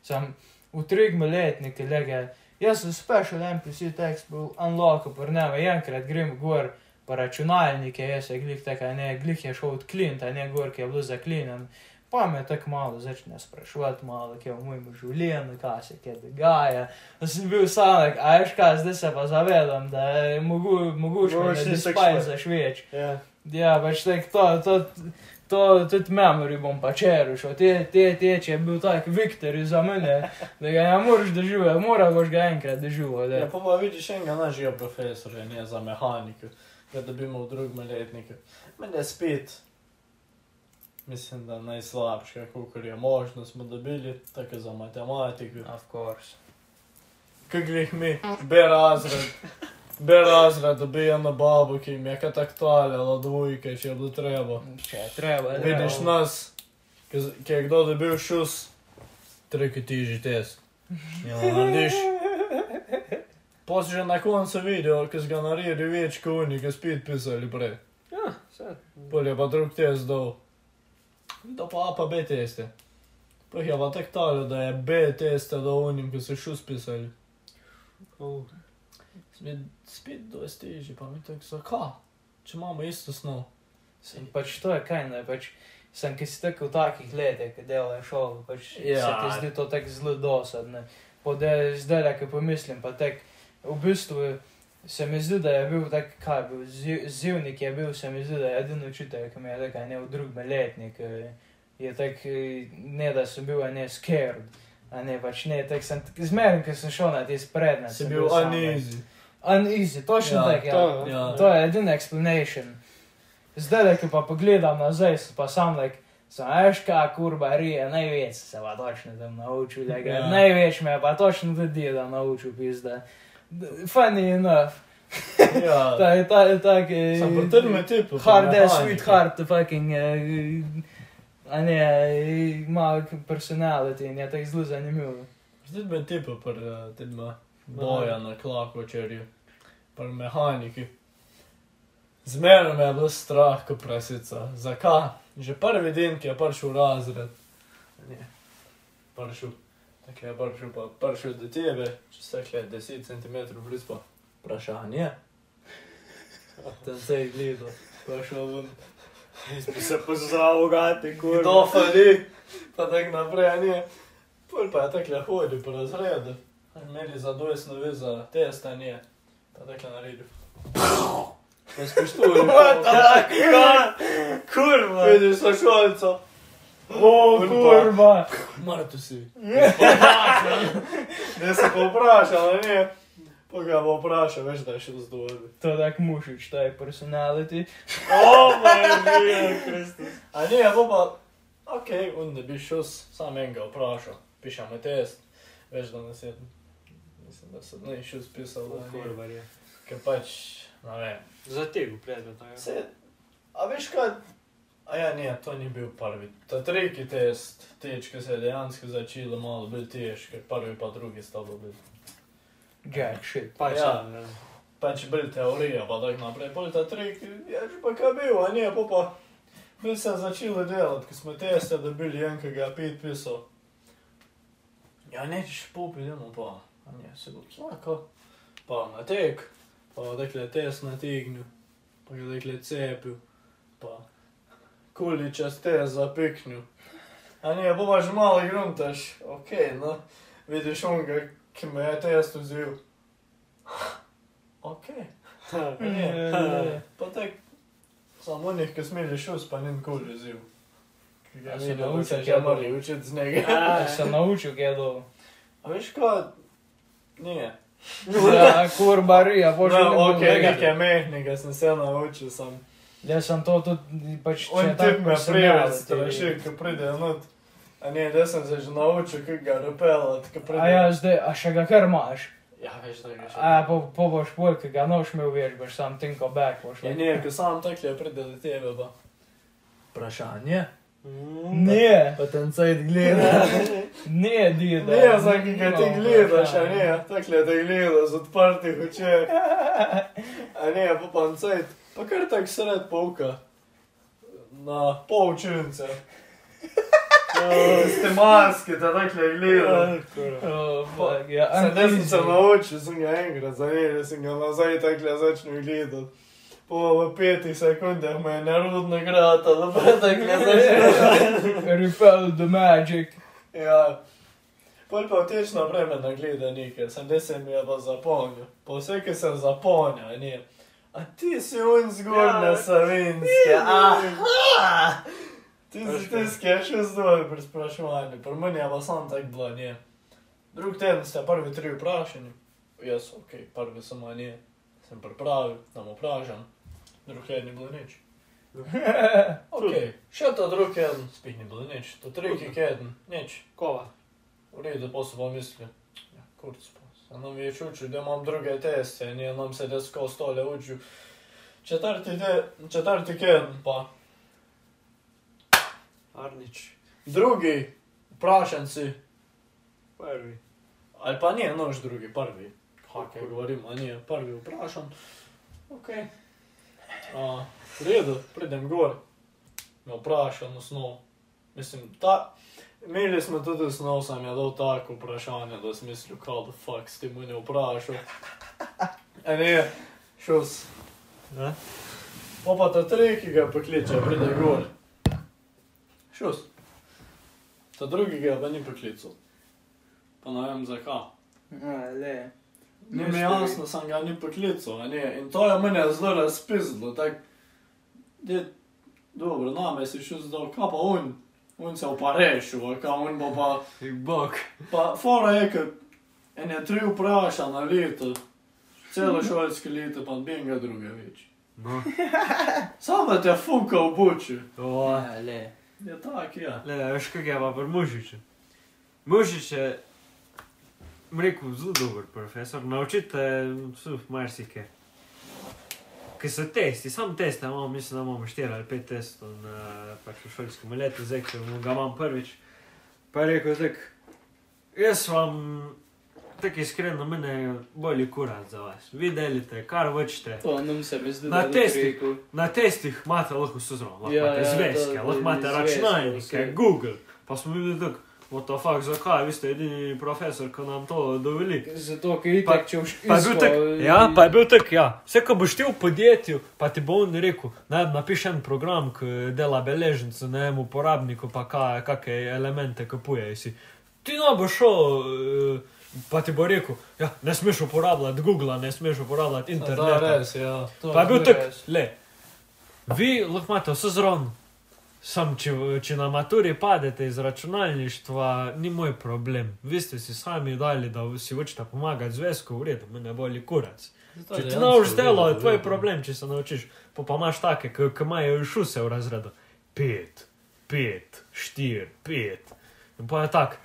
Sem v trigmi letniki, lege, jaz sem special NPC tekst bil unlockal, pa ne, enkrat grem gor, pa računalnike, jaz je glih tako, ne, glih je šel od klinta, ne, gor, ki je bil zaklinen. Pa me tako malo začne sprašovati, malo, kje je v mojem življenju, kaj se kje dogaja. Sem bil sam, a veš kaj, zdaj se pa zavedam, da je mogu, mogoče Mogoče ne si spajzaš več. Ja. Ja, pač tako to, to, to tudi memory bom pa čerušal. Te, te, te, če je bil tak Viktor za mene, da ga ne moreš doživeti, mora boš ga enkrat doživeti. Ja, pa pa vidiš enega našega profesorja, ne za mehaniko, da dobimo v drugem letniku. Meni je spet, mislim, da najslabše, koliko je možno, smo dobili, tako za matematiko. Of course. Kaj greh mi, B razred, B razred dobijo na babu, ki jim je kaj tako taljalo dvojke, če je bilo treba. Če je treba, je Vidiš treba. nas, ki je kdo dobil šus, treki tiži test. Ja. Pa si že na koncu video, ki ga naredil več kot oni, ki spet pisali prej. Ja, vse. Pol je pa drug test dal. Da pa A pa B teste. Pa je pa tako talo, da je B teste dal onim, ki so šus pisali. Spet, spet dosti težje, pa mi tako zakaj? Če imamo isto snov. Sem pač to je kaj, ne, pač sem, ki si tako v takih letih, ki delaš šolo, pač ja. Ja. se ti zdi to tako zelo dosadno. Pa da zdaj, ko pomislim, pa tak, v bistvu se mi zdi, da je bil tak, kaj je bil, ziv, zivnik je bil, se mi zdi, da je edini učitelj, ki mi je rekel, ne v drugem letnik, eh, je tak, eh, ne da sem bil, ne scared. A ne, pač ne, tako sem, zmeraj, ko sem šel na te spredne. Si bil uneasy. Uneasy, točno Ja, tako, ja. to, ja. To je edina explanation. Zdaj, ko pa pogledam nazaj, sem pa sam like, sem veš, kaj kurba rije, največ se pa točno tam naučil, ga Ja. največ me pa točno tudi da naučil, pizda. Funny enough. Ja. Ta je ta je tak, eh, Sam pa tudi me tipu. hard ass, sweet heart, fucking, eh, a ne, eh, ima personality in je tako zelo zanimivo. Zdaj me tipu par uh, tedma boja na klakočerju, par mehaniki. Zmerno me je bilo strah, ko prasica. Zakaj? Že prvi dan, ki je prišel v razred. Ne, prišel. Tako je prišel, pa prišel do tebe, če se je 10 cm blizu, pa vprašanje. Tam se je gledal, prišel ven. jaz bi se pozdravil, gati, kurva. Kdo fali, pa tako naprej, ne. Pol pa je tako hodil po razredu. Imeli za dojsno ve za testanje, pa tako naredil. Pa spoštujem. Kurva. Vidiš sa šolco. O, On pa- kurba! Mara tu si. Ne se pa vprašal, a ne. Pa ga bo vprašal, veš, da je šel z dolje. To je tak mušič, ta je personality. O, moj Kristus. A ne, pa pa, ok, on ne bi šel, sam enega vprašal. Pišemo test, veš, da nas je, mislim, da se ne šel spisal, da ne. Kurva je. Ker pač, ne vem. Za tega predmeta. ja. Se, a veš kaj? A ja, ne, to ni bil prvi. Ta tretji test, tečke se je dejansko začelo malo bolj težko, prvi pa drugi sta bili. Jack shit. Pač, Ja. ja. Pač bolj teorija, pa tako naprej. Pol ta tretji, ja, pa kaj bil, a ne, pa pa. Mi se začeli delati, ko smo teste dobili, en, ki ga je pet pisal. Ja, nećeš popi, idemo pa. A ne, se bo slako. pa na tek, pa dekle tes na tignu, pa ga dekle cepil, pa kuliča ste za piknju. A nije, bobaš malo gruntaš, okej, no, vidiš onga, ki me je test vzil. Okej. Okay. Pa tek, samo onih, ki smeliš us, pa njen kul vzil. Ki ga A si videl, naučil, se kaj že je morali učiti z njega. Ja, sem naučil, kaj je dobro. A veš kaj? Nije. Ja, kurbarija, bože. No, ok, nekaj mehnega sem se naučil, sem. Nes ant to tu pač... O taip mes prievartas, tai aš jau kaip pradėjau, nu, a ne, desant, aš žinau, čia kaip galiu pelot, kaip pradėjau. A ja, zdaj, a še ga kar imaš. Ja, veš, da greš. A, po, po boš polki ga nošmil, veš, boš sam tinko back, boš. Ja, ne, ki sam tako je predel tebe, pa. Vprašanje? Mm, ne. Pa, pa ten sajt gleda. ne, dida. Ne, zakaj ga ti gledaš, a ne, tako je te gledaš, odprti hoče. A ne, pa pa ten sajt. Pa kar tak sred polka. Na pol učilnice. Ste maske, da takle gleda. Oh, fuck, ja, Sem se naučil, sem ga enkrat zanimal, sem ga nazaj takle začel gledati. Po petih sekundah me je nerodno grata, da pa takle začel. Repel the magic. Ja. Pol pa vteč naprej me nagleda nekaj, sem da se mi je pa zapomnil. Pa vse, ki sem zapomnil, ne. A ti si un zgornja Ja. savinske, aha! Ti si tisti, ki je še zdaj pri spraševanju, pri meni je pa sam tak bilo, ne. Drug teden ste prvi tri vprašani. Jaz, ok, prvi sem ne. Sem pripravil, da mu vprašam. Drug teden ni bilo nič. Ok, še to drug teden, spet ni bilo nič. To tretji teden, nič. Kova. V redu, pa so pa mislili, ja, kurc nam je učil, da imam druge teste, in nam se desko stole učil. Četrti, de, četrti teden pa. Arnič. Drugi, vprašanci, Prvi. ali pa nije nož drugi, prvi. Kaj govorim, a nije, prvi vprašam. Ok. A, v redu, pridem gor. Me vprašam osnov. Mislim, ta, imeli smo tudi osnov, sem je dal tako vprašanje, da sem mislil, kao the fuck, s tem ne vprašal. A ne, šel s. Ne? Pa pa ta tri, ki ga pokliče, pride gor. Šel s. Ta drugi ga pa ni poklical. Pa ne vem zakaj. A, le. Ni mi jasno, sem ga ni poklical, a ne. In to je mene zelo razpizdilo, tak. Je, dobro, name si šel zdaj, kaj pa on? unë se u pareshu, e ka unë po pa... I bok. Pa, fora e këtë, e në tri u prasha në litë, celo shore skelitë, pa të bjen nga druge veqë. No. Sa me te fuka u buqë? O, le. Ja, ta kja. Le, është kë kja pa për mushiqë. Mushiqë, mreku zu dobër profesor, naučite, suf, marsi ke. Ker so testi, sam teste, imamo, mislim, da imamo 4 ali 5 testov na pač šolskem letu, zdaj, ko ga imam prvič. Pa je rekel, tak, jaz vam, tako iskreno, mene bolj kurat za vas. Vi delite, kar hočete. To nam se mi zdi, Na da je testih. Na testih imate lahko zelo, lahko Ja, imate ja, zvezke, lahko imate računalnike. Google. Pa smo bili tako, what the fuck, zakaj, vi ste edini profesor, ki nam to doveli. Zato, ker je tako, če boš tak, ja, pa je bil tak, ja. Vse, ko boš ti v podjetju, pa ti bo on rekel, naj napiš en program, ki dela beležnico na enem uporabniku, pa kaj, kakšne elemente kupuje. Si. Ti no boš šel, eh, pa ti bo rekel, ja, ne smeš uporabljati Google, ne smeš uporabljati Da, interneta. res, ja. Pa je bil tak, le. Vi lahko imate vse zraven. Sam, če, če na maturi padete iz računalništva, ni moj problem. Vi ste si sami dali, da si hočete pomagati zvezku, v redu, me ne boli kurac. Če ti naučiš delo, je tvoj problem, če se naučiš. Pa pa imaš take, ki imajo šuse v razredu. Pet, pet, štir, pet. In pa je tak.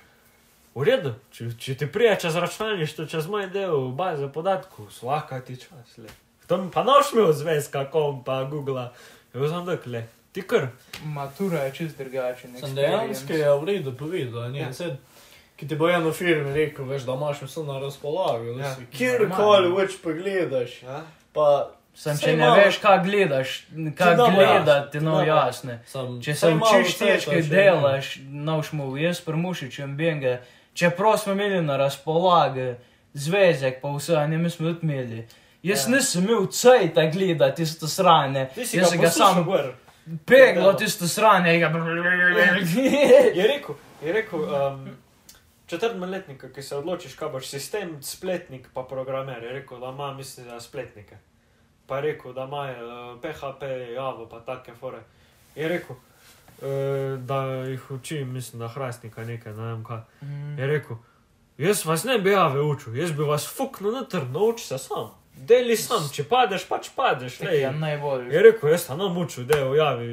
V redu, če, če ti prije čez računalništvo, čez moj del baze podatkov, slaka ti čas. Le. Tam pa noš imel zvezka, kom pa Google. Jaz sem tak, le, ti kar. Matura je čist drugačen. Sem dejansko je v redu povedal, ne, Ja. ja. ki ti bo eno firme rekel, veš, da imaš vse na razpolago. Ja. Ja. Kjerkoli več pogledaš, Ja? pa Sem, če ne veš, kaj gledaš, kaj gledati, ti no jasne. sem, Če se učiš težke delaš, nauč mu, jaz premušičem benge. Čeprav smo imeli na razpolago zvezek pa vse, a ne mi smo odmeli. Jaz Ja. nisem imel cajta gleda tisto sranje. Ti Jaz sem ga sam gor. Peglo tisto sranje. Ga... Je rekel, je rekel um, četrtmletnika, ki se odločiš, kaj boš sistem, spletnik pa programer. Je rekel, da ima, mislim, da spletnike. Pa je rekel, da ima uh, PHP, Java, pa take fore. Je rekel, uh, da jih uči, mislim, da hrastnika nekaj, ne vem kaj. Je rekel, jaz vas ne bi jave učil, jaz bi vas fuknil na trn, nauči se sam. Deli sam, če padeš, pač padeš. Lej. je najbolj. Je rekel, jaz sem nam učil, da je v javi.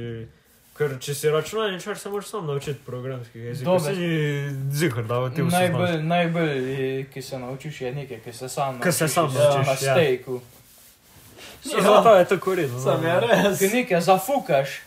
Ker če si računalničar, se moraš sam naučiti programskih jezikov. Se ni zihar, da ti vse. Najbolj, najbolj, ki se naučiš, je nekaj, ki se sam Ki se sam ja, naučiš, na ja. stejku. Zato je tako redno. Sam je res. Ki nekaj zafukaš,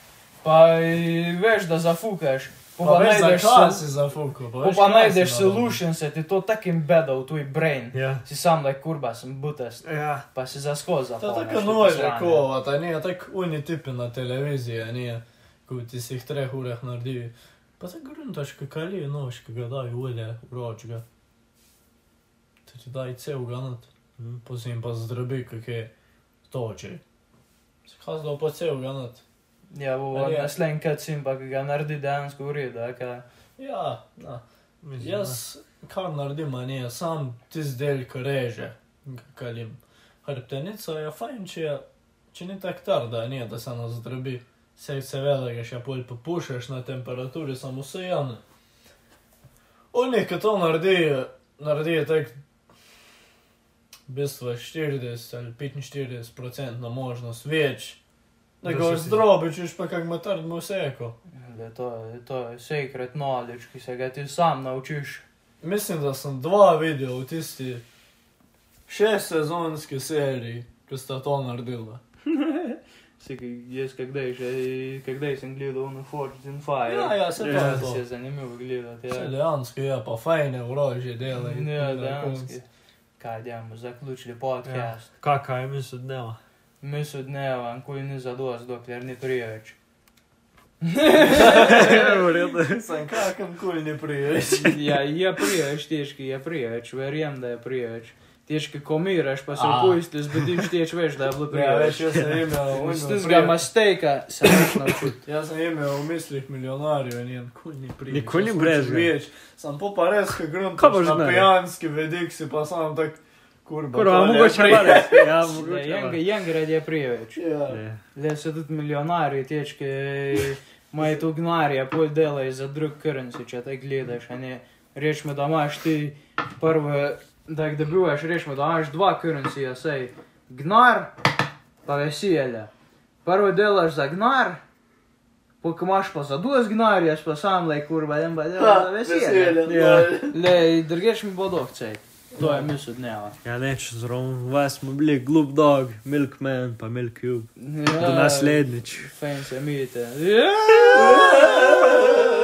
pa eh, veš, da zafukaš. Pa, Pa pa veš, najdeš, zakaj sol- si zafukal. pa, pa najdeš solution, se ti to tako embeda v tvoj brain. Ja. Si sam, da je kurba, sem butast, Ja. pa si zaskoza. To je tako nože, kova, ta nije tako uni tipi na televiziji, a nije, ko ti si jih treh urah naredi. Pa tako gruntaš, kakali nož, ki ga daj ulje, vroč ga. To ti daj cel ganat, Mhm. pozim pa zdrabi, kak je toči. Si hazdal pa cel ganat. Ja, bo Ali je? naslednji krat sim, pa ga naredi dejansko v redu. Ja, na. Mislim, Jaz, kar naredim, nije, sam tisti del, ki reže, kalim. Hrbtenica je fajn, če, je, če ni tako trda, nije, da se nas zdrabi. Sej seveda ga še pol popušaš na temperaturi, samo vse jane. Oni, ki to naredi, naredi tako v bistvu 40 ali 45 procentna možnost več. Da Da ga si ti- zdrobiš, pa kak ima trdno vseko. Da to, je- to je secret knowledge, ki se ga ti sam naučiš. Mislim, da sem dva videl v tisti šest sezonski seriji, ki sta to naredila. Ki jaz kdaj že, kdaj sem gledal ono Forged in Fire. Ja, ja, se ja, je to. se je zanimivo gledati. Ja, dejansko je, pa fajne orožje dela. ja na dejansko. Kaj, dajmo, zaključili podcast. Ja. Kakaj je misel dneva? мисо днева, на кој не задоа до Клерни Пријевич. Сам какам кој не Пријевич? Ја, ја Пријевич, тешки, ја Пријевич, веријам да ја Пријевич. Тешки комираш, па се поисти, збедим штеч веш да ја бил Пријевич. Ја сам имел Стиз га мастейка, сам веш научит. Ја сам имел умислих милионарио, нијам кој не Пријевич. Никој не брежга. Сам по пареска гръм, на пијански ведикси, па сам так... Kurwa, Kurwa mogę się parę. Ja mogę Jęgę, jęgę radia prijeć. Леся тут мільйонари, течки має ту гнарія, польдела і за друг currency, чи так глядаєш, а не річ ми дамаш ти перше, так добиваєш річ ми дамаш два currency, я сей гнар, павесіля. Перше делаш за гнар, Покмаш позадуос гнарієш, по сам лей курва, я бадела за весілля. Лей, другеш ми бодов цей. Mi. To je misel dneva. Ja, neč, zraven vas smo bili Gloop Dog, Milkman pa Milk Cube. Ja, Do naslednjič. Fajn se imite. Ja!